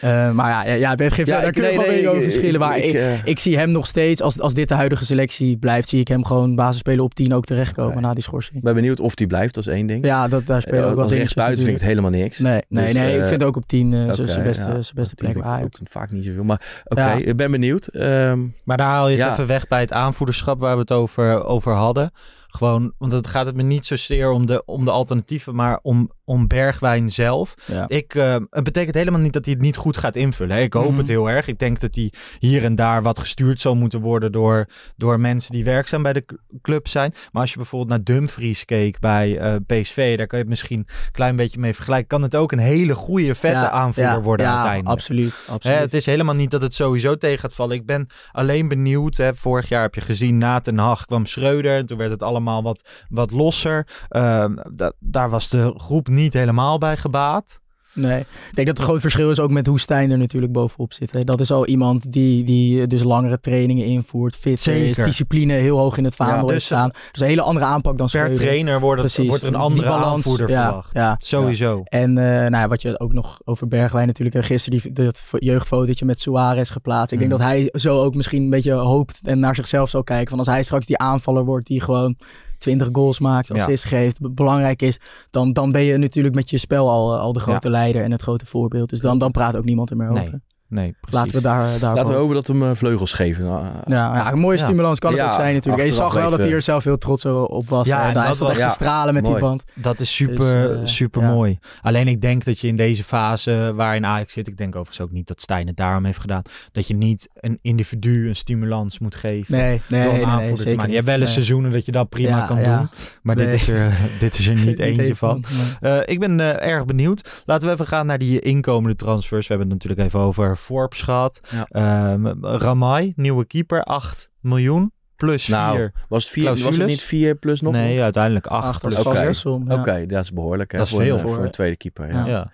Eh, maar ja, ja, ja Bert, geen Ja, daar ik- kunnen we nee, van nee, mening over verschillen. Maar ik, ik, eh, ik zie hem nog steeds, als, als dit de huidige selectie blijft, zie ik hem gewoon basisspeler op 10 ook terechtkomen na die schorsing. Ik ben benieuwd of die blijft, dat is één ding. Ja, dat, daar spelen Eh, ook wel Als dingetjes rechtsbuiten vind ik het helemaal niks. Nee, nee, Dus, nee ik vind ook op 10 eh, oké, zijn beste, ja. zijn beste plek ook vaak niet zoveel. Maar oké, Ja. ik ben benieuwd. Ehm, Maar daar haal je het Ja. even weg bij het aanvoederschap waar we het over, over hadden. Gewoon, want het gaat het me niet zozeer om de, om de alternatieven, maar om, om Bergwijn zelf. Ja. Ik, eh, het betekent helemaal niet dat hij het niet goed gaat invullen. hè. Ik hoop Mhm. het heel erg. Ik denk dat hij hier en daar wat gestuurd zal moeten worden door, door mensen die werkzaam bij de club zijn. Maar als je bijvoorbeeld naar Dumfries keek bij eh, PSV, daar kan je het misschien een klein beetje mee vergelijken. Kan het ook een hele goede, vette Ja, aanvoerder ja, worden ja, uiteindelijk. absoluut. Hè, absoluut. het is helemaal niet dat het sowieso tegen gaat vallen. Ik ben alleen benieuwd. Hè, vorig jaar heb je gezien, na Ten Hag kwam Schreuder. En toen werd het allemaal wat, wat losser. Ehm, da- daar was de groep niet helemaal bij gebaat. Nee, ik denk dat het groot verschil is ook met hoe Stijn er natuurlijk bovenop zit. Hè. Dat is al iemand die, die dus langere trainingen invoert, fit is, discipline heel hoog in het vaandel Ja, dus staan. Dus een hele andere aanpak dan Per Schreuder. trainer wordt, het, wordt er een andere balans, aanvoerder ja, verwacht. Ja. Sowieso. En eh, nou ja, wat je ook nog over Bergwijn natuurlijk eh, gisteren die, dat jeugdfotootje met Suarez geplaatst. Ik denk Mhm. dat hij zo ook misschien een beetje hoopt en naar zichzelf zal kijken. Van als hij straks die aanvaller wordt die gewoon 20 goals maakt, Ja. assist geeft, be- belangrijk is, dan, dan ben je natuurlijk met je spel al, al de grote leider en het grote voorbeeld. Dus dan, dan praat ook niemand er meer over. Nee, nee, precies. Laten we daar, daar laten we hopen dat hem eh, vleugels geven. Ah, ja, ja, een mooie Ja. stimulans kan het Ja, ook zijn natuurlijk. Je zag wel dat hij er zelf heel trots op was. Ja, daar dat is dat echt stralen met mooi. die band. Dat is super, Dus, eh, super ja. mooi. Alleen ik denk dat je in deze fase waarin Ajax zit, ik denk overigens ook niet dat Stijn het daarom heeft gedaan, dat je niet een individu een stimulans moet geven. Nee, nee, nee, te zeker maken. Je hebt wel eens seizoenen dat je dat prima Ja, kan ja. doen. Maar dit, is er, dit is er niet eentje van. Eh, ik ben eh, erg benieuwd. Laten we even gaan naar die inkomende transfers. We hebben het natuurlijk even over Forbes gehad. Ja. Ehm, Ramai, nieuwe keeper, 8 miljoen. Plus 4 Nou, was het, vier, was het niet 4 plus nog? Nee, uiteindelijk 8 Acht plus Oké. som, ja. Oké, dat is behoorlijk. Hè, Dat is voor, veel. Een, voor een tweede keeper. Ja, Ja. ja.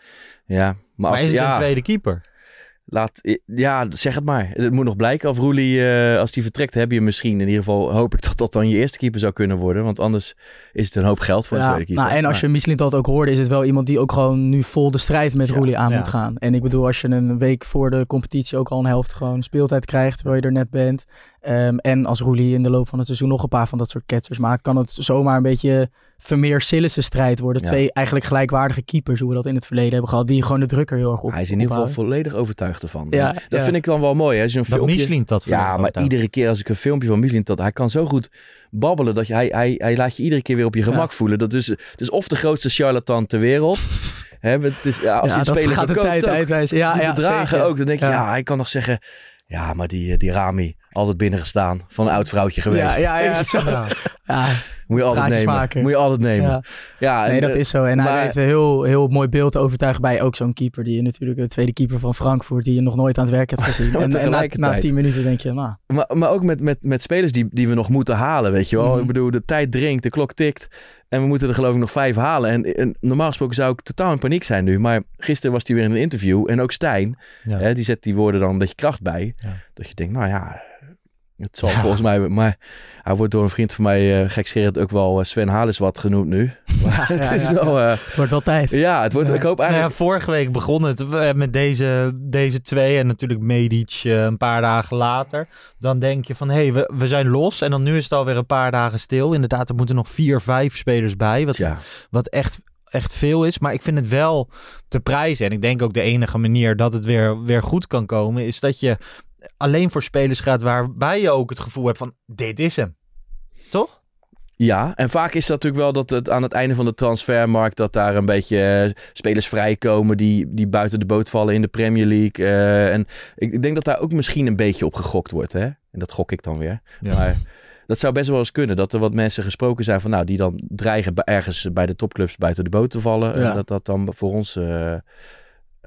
Ja. maar, Maar als is het ja, een tweede keeper? Laat, ja, zeg het maar. Het moet nog blijken of Roelie, eh, als die vertrekt, heb je misschien. In ieder geval hoop ik dat dat dan je eerste keeper zou kunnen worden. Want anders is het een hoop geld voor een Ja, tweede keeper. nou, en als je Michelin dat ook hoorde, is het wel iemand die ook gewoon nu vol de strijd met Ja, Roelie aan ja. moet gaan. En ik bedoel, als je een week voor de competitie ook al een helft gewoon speeltijd krijgt, terwijl je er net bent. Ehm, en als Roelie in de loop van het seizoen nog een paar van dat soort ketsers maakt, kan het zomaar een beetje Vermeer Sillissen strijd worden. Ja. Twee eigenlijk gelijkwaardige keepers, hoe we dat in het verleden hebben gehad, die gewoon de drukker heel erg op Hij is in ieder geval volledig overtuigd ervan. Ja, dat ja. vind ik dan wel mooi. Hè? Een Dat filmpje... Michelin dat Ja, maar iedere keer als ik een filmpje van Michelin dat hij kan zo goed babbelen dat je, hij, hij, hij laat je iedere keer weer op je gemak voelen. Dat is, het is of de grootste charlatan ter wereld. Hè, het is, ja, als Ja, je een dat speler gaat de verkoopt tijd ook, uitwijzen. Ja, die ja, bedragen zeker. ook. Dan denk je, ja. Ja. hij kan nog zeggen... Ja, maar die, eh, die Rami, altijd binnengestaan. Van een oud vrouwtje geweest. Ja, ja, ja. Zo. Ja, Moet je altijd nemen. maken. Moet je altijd nemen. Ja. Ja, nee, en, dat eh, is zo. En hij heeft een heel, heel mooi beeld te overtuigen bij ook zo'n keeper. Die je natuurlijk, de tweede keeper van Frankfurt, die je nog nooit aan het werk hebt gezien. En, en na, na tien minuten denk je, nou, Maar, maar ook met, met, met spelers die, die we nog moeten halen, weet je wel. Mhm. Ik bedoel, de tijd dringt, de klok tikt. En we moeten er geloof ik nog vijf halen. En, en normaal gesproken zou ik totaal in paniek zijn nu. Maar gisteren was hij weer in een interview. En ook Stijn, Ja. hè, die zet die woorden dan een beetje kracht bij. Ja. Dat je denkt, nou ja, het zal Ja. volgens mij... Maar hij wordt door een vriend van mij, uh, gekscherend, ook wel eh, Sven Halis wat genoemd nu. Maar het is ja, wel... eh, het wordt wel tijd. ja, het wordt, ik hoop Nou eigenlijk... ja, vorige week begon het met deze, deze twee en natuurlijk Medic een paar dagen later. Dan denk je van, hé, hey, we, we zijn los. En dan nu is het alweer een paar dagen stil. Inderdaad, er moeten nog vier, vijf spelers bij. Wat, Ja. wat echt, echt veel is. Maar ik vind het wel te prijzen. En ik denk ook de enige manier dat het weer, weer goed kan komen... is dat je alleen voor spelers gaat waarbij je ook het gevoel hebt van... dit is hem. Toch? Ja, en vaak is dat natuurlijk wel dat het aan het einde van de transfermarkt... dat daar een beetje eh, spelers vrijkomen die, die buiten de boot vallen in de Premier League. Eh, en ik, ik denk dat daar ook misschien een beetje op gegokt wordt. Hè? En dat gok ik dan weer. Ja. Maar dat zou best wel eens kunnen. Dat er wat mensen gesproken zijn van... nou, die dan dreigen bij- ergens bij de topclubs buiten de boot te vallen. Ja. En dat dat dan voor ons... eh,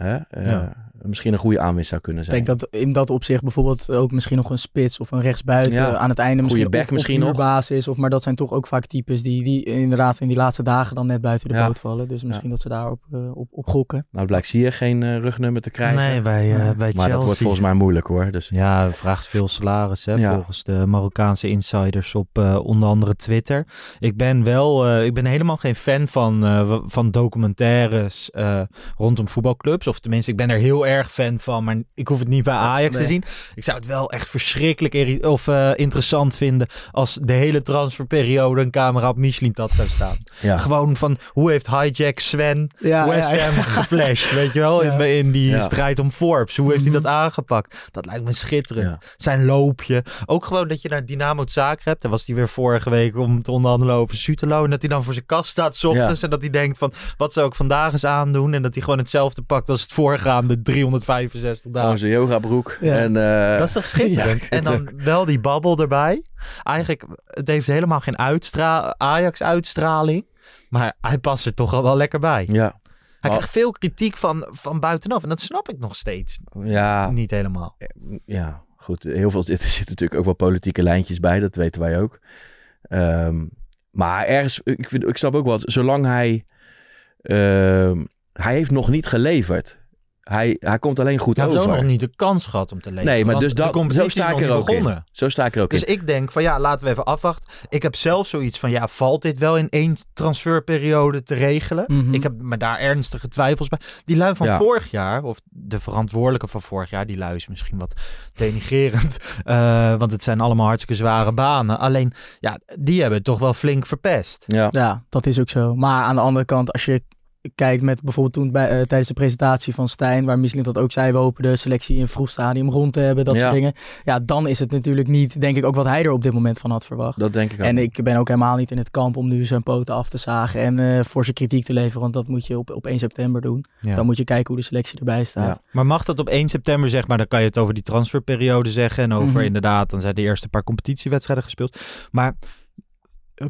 hè, eh, Ja. Misschien een goede aanwinst zou kunnen Ik zijn. denk dat in dat opzicht bijvoorbeeld ook misschien nog een spits of een rechtsbuiten Ja. aan het einde Goeie misschien back of, misschien of nog. basis of maar dat zijn toch ook vaak types die, die inderdaad in die laatste dagen dan net buiten de Ja. boot vallen. Dus misschien dat ze daarop eh, op, op gokken. Nou, blijkt hier geen eh, rugnummer te krijgen. Nee, bij, eh, bij maar Chelsea. dat wordt volgens mij moeilijk hoor. Dus. Ja, vraagt veel salaris, hè, Ja. volgens de Marokkaanse insiders op eh, onder andere Twitter. Ik ben wel, eh, ik ben helemaal geen fan van, eh, van documentaires eh, rondom voetbalclubs. Of tenminste, ik ben er heel erg fan van, maar ik hoef het niet bij Ajax te zien. Ik zou het wel echt verschrikkelijk of, eh, interessant vinden als de hele transferperiode een camera op Michelin dat zou staan. Ja. Gewoon van, hoe heeft Hijack Sven Ja, West ja, ja. Ham geflasht, weet je wel, in, in die Ja. strijd om Forbes. Hoe heeft hij Mhm. dat aangepakt? Dat lijkt me schitterend. Ja. Zijn loopje. Ook gewoon dat je naar Dynamo Zagreb, daar was hij weer vorige week om te onderhandelen over Sutelo. En dat hij dan voor zijn kast staat 's ochtends en dat hij denkt van, wat zou ik vandaag eens aandoen? En dat hij gewoon hetzelfde pakt als het voorgaande 365 dagen. Zijn yoga broek. Ja. En, eh, Dat is toch schitterend? ja, en dan wel die babbel erbij. Eigenlijk, het heeft helemaal geen uitstra Ajax-uitstraling. Maar hij past er toch al wel lekker bij. Ja. Hij krijgt veel kritiek van, van buitenaf. En dat snap ik nog steeds Ja, niet helemaal. ja, goed. Heel veel, er zitten natuurlijk ook wel politieke lijntjes bij. Dat weten wij ook. Ehm, maar ergens, ik, vind, ik snap ook wel, zolang hij... ehm, hij heeft nog niet geleverd. Hij, hij komt alleen goed Hij heeft over. ook nog niet de kans gehad om te leven. nee, maar dus dat, zo sta ik er ook begonnen. in. Zo sta ik er ook Dus in. ik denk van ja, laten we even afwachten. Ik heb zelf zoiets van ja, valt dit wel in één transferperiode te regelen? Mhm. Ik heb me daar ernstige twijfels bij. Die lui van Ja. vorig jaar, of de verantwoordelijke van vorig jaar, die lui is misschien wat denigerend. eh, want het zijn allemaal hartstikke zware banen. Alleen, ja, die hebben het toch wel flink verpest. Ja. Ja, dat is ook zo. Maar aan de andere kant, als je kijkt met bijvoorbeeld toen bij, eh, tijdens de presentatie van Stijn, waar Michelin dat ook zei, we hopen de selectie in vroeg stadium rond te hebben, dat Ja. soort dingen. Ja, dan is het natuurlijk niet, denk ik, ook wat hij er op dit moment van had verwacht. Dat denk ik ook. En ik ben ook helemaal niet in het kamp om nu zijn poten af te zagen en eh, voor zijn kritiek te leveren, want dat moet je op, op 1 september doen. Ja. Dan moet je kijken hoe de selectie erbij staat. Ja. Maar mag dat op 1 september, zeg maar, dan kan je het over die transferperiode zeggen. En over Mhm. inderdaad, dan zijn de eerste paar competitiewedstrijden gespeeld. Maar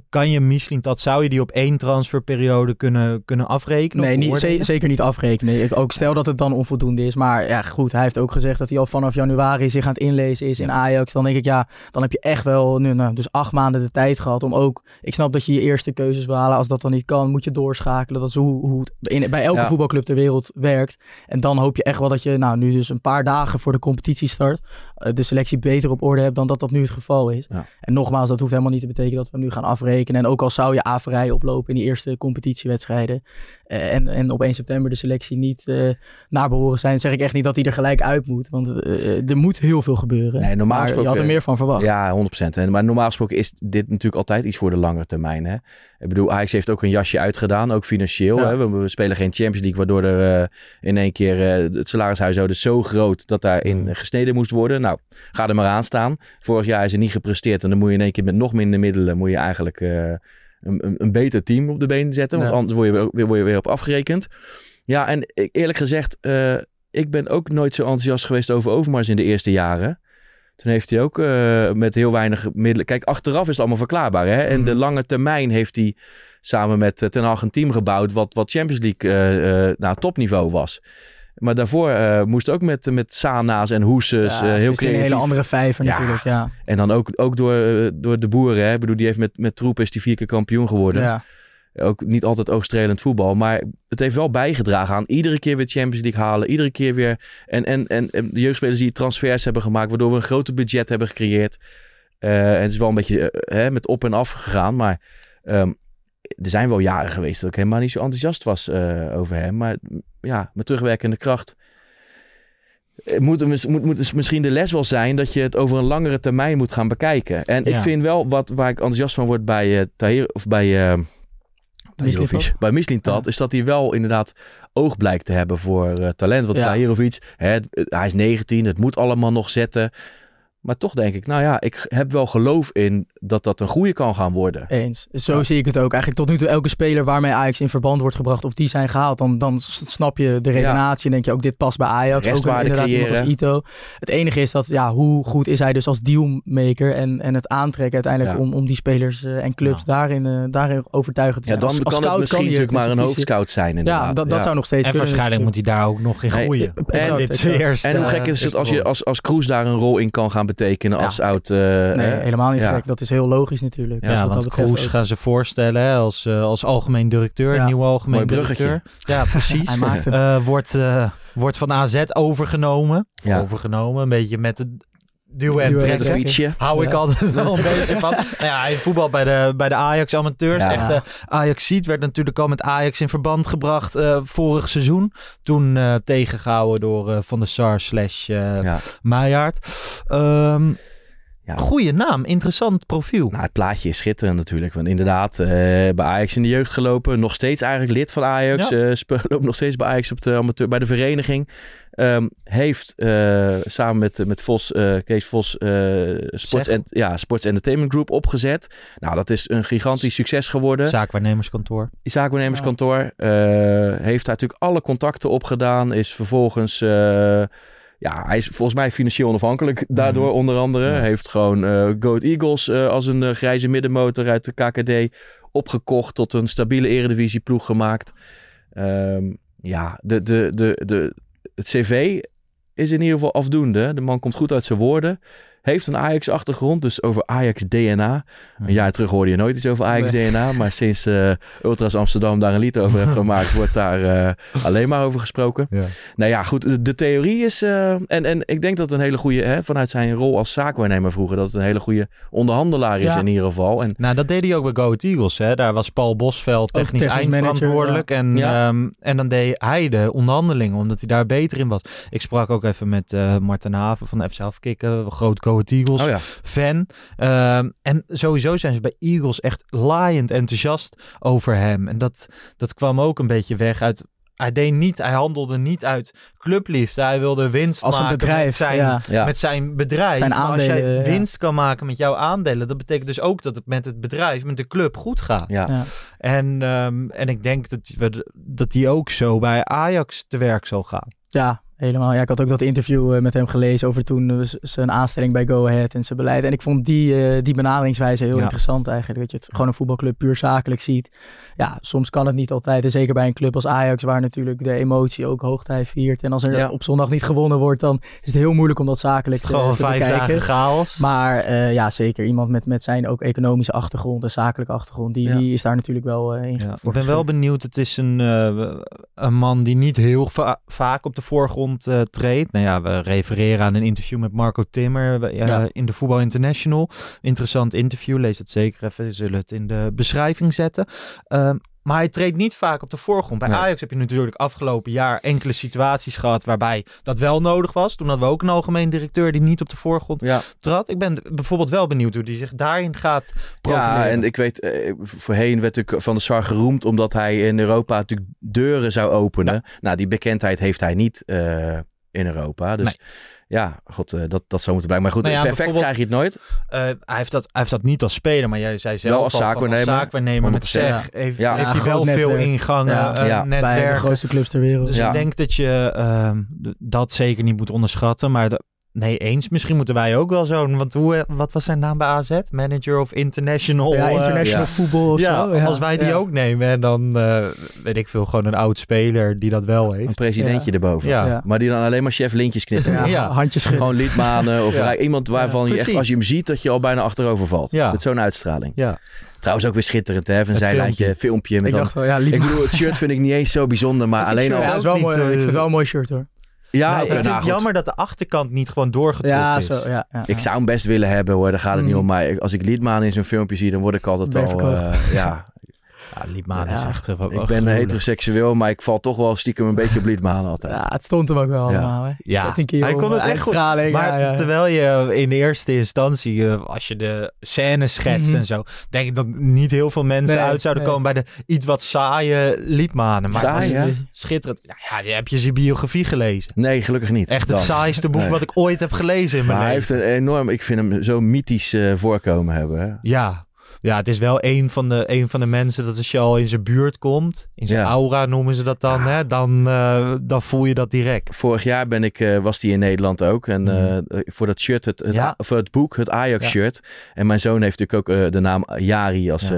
kan je Michelin dat, zou je die op één transferperiode kunnen, kunnen afrekenen? Nee, niet, ze- zeker niet afrekenen. Ik, ook stel dat het dan onvoldoende is. Maar ja, goed, hij heeft ook gezegd dat hij al vanaf januari zich aan het inlezen is in Ajax. Dan denk ik, ja, dan heb je echt wel nu, nou, dus acht maanden de tijd gehad om ook... Ik snap dat je je eerste keuzes wil halen. Als dat dan niet kan, moet je doorschakelen. Dat is hoe, hoe het in, bij elke Ja. voetbalclub ter wereld werkt. En dan hoop je echt wel dat je, nou, nu dus een paar dagen voor de competitiestart... eh, de selectie beter op orde hebt dan dat dat nu het geval is. Ja. En nogmaals, dat hoeft helemaal niet te betekenen dat we nu gaan afrekenen. En ook al zou je averij oplopen in die eerste competitiewedstrijden. Eh, en, en op 1 september de selectie niet eh, naar behoren zijn, zeg ik echt niet dat hij er gelijk uit moet. Want eh, er moet heel veel gebeuren. Nee, normaal je had er meer van verwacht. Ja, 100%. En, maar normaal gesproken is dit natuurlijk altijd iets voor de langere termijn. Hè? Ik bedoel, Ajax heeft ook een jasje uitgedaan, ook financieel. Ja. Hè? We, we spelen geen Champions League, waardoor er in één keer het salarishuishouden zo groot dat daarin gesneden moest worden. Nou, ga er maar aan staan. Vorig jaar is er niet gepresteerd en dan moet je in één keer met nog minder middelen moet je eigenlijk een, een, een beter team op de been zetten. Want Ja. anders word je, weer, weer- word je weer op afgerekend. Ja, en ik- eerlijk gezegd, eh, ik ben ook nooit zo enthousiast geweest over Overmars in de eerste jaren. Toen heeft hij ook eh, met heel weinig middelen... Kijk, achteraf is het allemaal verklaarbaar. Hè? En de Mhm. lange termijn heeft hij samen met eh, Ten Hag een team gebouwd... wat, wat Champions League nou, topniveau was. Maar daarvoor eh, moest ook met, met Sana's en Hoeses Ja, het heel is een creatief. hele andere vijver Ja. natuurlijk. Ja. En dan ook, ook door, eh, door de boeren. Hè? Ik bedoel, die heeft met, met troep is die vier keer kampioen geworden. Ja. Ook niet altijd oogstrelend voetbal. Maar het heeft wel bijgedragen aan iedere keer weer Champions League halen. Iedere keer weer. En, en, en, en de jeugdspelers die transfers hebben gemaakt. Waardoor we een groter budget hebben gecreëerd. En het is wel een beetje hè, met op en af gegaan. Maar ehm, er zijn wel jaren geweest dat ik helemaal niet zo enthousiast was eh, over hem. Maar ja, met terugwerkende kracht. eh, Moet, moet, moet dus misschien de les wel zijn dat je het over een langere termijn moet gaan bekijken. En ik vind wel wat waar ik enthousiast van word bij eh Tahir of bij. Mislintat? Bij Mislintat is dat hij wel inderdaad oog blijkt te hebben voor talent. Want Ja. Tahirovic, hè, hij is 19, het moet allemaal nog zetten. Maar toch denk ik, nou ja, ik heb wel geloof in dat dat een goede kan gaan worden. Eens. Zo zie ik het ook. Eigenlijk tot nu toe elke speler waarmee Ajax in verband wordt gebracht of die zijn gehaald, dan, dan snap je de redenatie en denk je ook dit past bij Ajax. Ook Restwaarde inderdaad iemand als creëren. Ito. Het enige is dat, ja, hoe goed is hij dus als dealmaker en, en het aantrekken uiteindelijk Ja. om, om die spelers eh, en clubs daarin, eh, daarin overtuigend te Ja, dan Als- als kan het misschien natuurlijk maar een hoofdscout zijn inderdaad. Ja, dat, dat zou nog steeds En kunnen. waarschijnlijk moet hij daar ook nog in Nee, groeien. exact, En dit exact. eerste, En hoe gek is het als, je, als, als Kroes daar een rol in kan gaan betekenen Ja. als oud... eh, Nee, helemaal niet ja. gek. Dat is heel logisch natuurlijk. Ja, Dus want Kroes gaan ze voorstellen hè, als, eh, als algemeen directeur, Ja. nieuwe algemeen directeur. Ja, precies. Hij maakt hem. Eh, wordt, eh, wordt van AZ overgenomen. Ja. Overgenomen, een beetje met het duwen en trekken. fietsje. Hou ik altijd wel een beetje van. Nou ja, hij voetbal bij de, bij de Ajax amateurs. Ja. Echt, eh, Ajax ziet werd natuurlijk al met Ajax in verband gebracht eh, vorig seizoen. Toen eh, tegengehouden door Van der Sar slash Ja. Meijaard. Ehm Ja. Goeie naam, interessant profiel. Nou, het plaatje is schitterend natuurlijk. Want inderdaad, eh, bij Ajax in de jeugd gelopen. Nog steeds eigenlijk lid van Ajax. Ja. loopt nog steeds bij Ajax op de amateur, bij de vereniging. Ehm, heeft eh, samen met, met Vos, Kees Vos Sports, en, ja, Sports Entertainment Group opgezet. Nou, dat is een gigantisch succes geworden. Zaakwaarnemerskantoor. zaakwaarnemerskantoor. heeft daar natuurlijk alle contacten opgedaan. Is vervolgens... ja, hij is volgens mij financieel onafhankelijk daardoor Mhm. onder andere. Ja. Heeft gewoon eh Goat Eagles eh, als een eh, grijze middenmotor uit de KKD opgekocht. Tot een stabiele eredivisieploeg gemaakt. Ehm, ja, de, de, de, de, het cv is in ieder geval afdoende. De man komt goed uit zijn woorden. Heeft een Ajax-achtergrond, dus over Ajax-DNA. Een jaar terug hoorde je nooit iets over Ajax-DNA. Maar sinds eh, Ultras Amsterdam daar een lied over heeft gemaakt... wordt daar eh, alleen maar over gesproken. Ja. Nou ja, goed. De, de theorie is... eh, en, en ik denk dat een hele goede... Hè, vanuit zijn rol als zaakwaarnemer vroeger... dat het een hele goede onderhandelaar is Ja. in ieder geval. En Nou, dat deed hij ook bij Go Ahead Eagles. Hè. Daar was Paul Bosveld technisch, eindverantwoordelijk. En, Ja. ehm, en dan deed hij de onderhandelingen, omdat hij daar beter in was. Ik sprak ook even met Martin Haven van de FC Afkikken, groot Go Ahead Eagles oh ja, fan. Ehm, en sowieso zijn ze bij Eagles echt laaiend enthousiast over hem. En dat, dat kwam ook een beetje weg uit... Hij deed niet, hij handelde niet uit clubliefde. Hij wilde winst Als een maken bedrijf, met zijn, ja. Ja. met zijn bedrijf. Zijn Maar als aandelen, jij ja. winst kan maken met jouw aandelen, dat betekent dus ook dat het met het bedrijf, met de club goed gaat. ja. Ja. En, ehm, en ik denk dat, we, dat die ook zo bij Ajax te werk zal gaan. Ja, helemaal. Ja, ik had ook dat interview eh, met hem gelezen over toen eh, zijn aanstelling bij Go Ahead en zijn beleid. En ik vond die, eh, die benaderingswijze heel Ja. interessant eigenlijk. Dat je het gewoon een voetbalclub puur zakelijk ziet. Ja, soms kan het niet altijd. En zeker bij een club als Ajax, waar natuurlijk de emotie ook hoogtij viert. En als er Ja. op zondag niet gewonnen wordt, dan is het heel moeilijk om dat zakelijk is gewoon te, te vijf bekijken. dagen chaos. Maar eh, ja, zeker. Iemand met, met zijn ook economische achtergrond en zakelijke achtergrond, die, Ja. die is daar natuurlijk wel eh in. Ja, ik ben wel benieuwd. Het is een, eh, een man die niet heel va- vaak op de voorgrond eh, treedt. Nou ja, we refereren aan een interview met Marco Timmer eh, in de Voetbal International. Interessant interview. Lees het zeker even. We zullen het in de beschrijving zetten. Maar hij treedt niet vaak op de voorgrond. Bij Nee. Ajax heb je natuurlijk afgelopen jaar enkele situaties gehad waarbij dat wel nodig was. Toen hadden we ook een algemeen directeur die niet op de voorgrond ja. trad. Ik ben bijvoorbeeld wel benieuwd hoe die zich daarin gaat profileren. Ja, en ik weet, eh, voorheen werd natuurlijk Van der Sar geroemd omdat hij in Europa natuurlijk deuren zou openen. Nou, die bekendheid heeft hij niet eh, in Europa. Dus Nee. ja, god, eh, dat, dat zou moeten blijken. Maar goed, Nou ja, perfect krijg je het nooit. Eh, hij, heeft dat, hij heeft dat niet als speler, maar jij zei zelf Wel als zaakwaarnemer. met 100%. zeg. Heeft, Ja. heeft Ja, hij wel veel netwerk. ingangen, Ja. eh, Ja. bij de grootste clubs ter wereld. Dus Ja. ik denk dat je ehm, dat zeker niet moet onderschatten. Maar de- nee, eens. Misschien moeten wij ook wel zo'n... Want hoe, eh, wat was zijn naam bij AZ? Manager of International? ja, eh, international ja. voetbal of ja, zo. als wij die Ja. ook nemen, en dan eh, weet ik veel, gewoon een oud speler die dat wel Een heeft. presidentje erboven. Ja. Ja. Maar die dan alleen maar chef lintjes knippen. Ja, Ja. handjes. Gewoon liedmanen of iemand waarvan je echt, als je hem ziet, dat je al bijna achterover valt. Ja. Met zo'n uitstraling. Ja. Trouwens ook weer schitterend, hè? Van Het zijlijntje, filmpje. filmpje. met Ik dan, dacht wel, ja, ik bedoel, het shirt vind ik niet eens zo bijzonder, maar alleen shirt al... Ja, is wel niet, mooi. ik vind het wel een mooi shirt hoor. Ja, Nee, oké, ik vind nou, het jammer dat de achterkant niet gewoon doorgetrokken Ja, is. zo, ja, ja, Ik zou hem best willen hebben hoor, daar gaat het niet Mm. om. Maar als ik Liedmaan in zo'n filmpje zie, dan word ik altijd al... eh, ja. Ja, Liedman is echt... eh, wel Ik ben heteroseksueel, maar ik val toch wel stiekem een beetje op Liedmanen altijd. Ja, het stond hem ook wel Ja. allemaal. Hè. Ja, een hij kon het echt goed. Maar ja, ja. terwijl je in eerste instantie, eh, als je de scène schetst Mhm. en zo, denk ik dat niet heel veel mensen Nee, uit zouden nee. komen bij de iets wat saaie liedmanen. Maar het Saai, was schitterend. Ja, heb je zijn biografie gelezen. Nee, gelukkig niet. Echt het Dan. saaiste boek Nee. wat ik ooit heb gelezen in mijn Maar hij leven. heeft een enorm, ik vind hem zo mythisch eh, voorkomen hebben. Hè? Ja. Ja, het is wel een van, de, een van de mensen dat als je al in zijn buurt komt, in zijn Ja. aura noemen ze dat dan, hè, dan, eh, dan voel je dat direct. Vorig jaar ben ik, eh, was hij in Nederland ook. En Mhm. eh, voor dat shirt, het, het, Ja. het boek, het Ajax-shirt. En mijn zoon heeft natuurlijk ook de naam Jari als,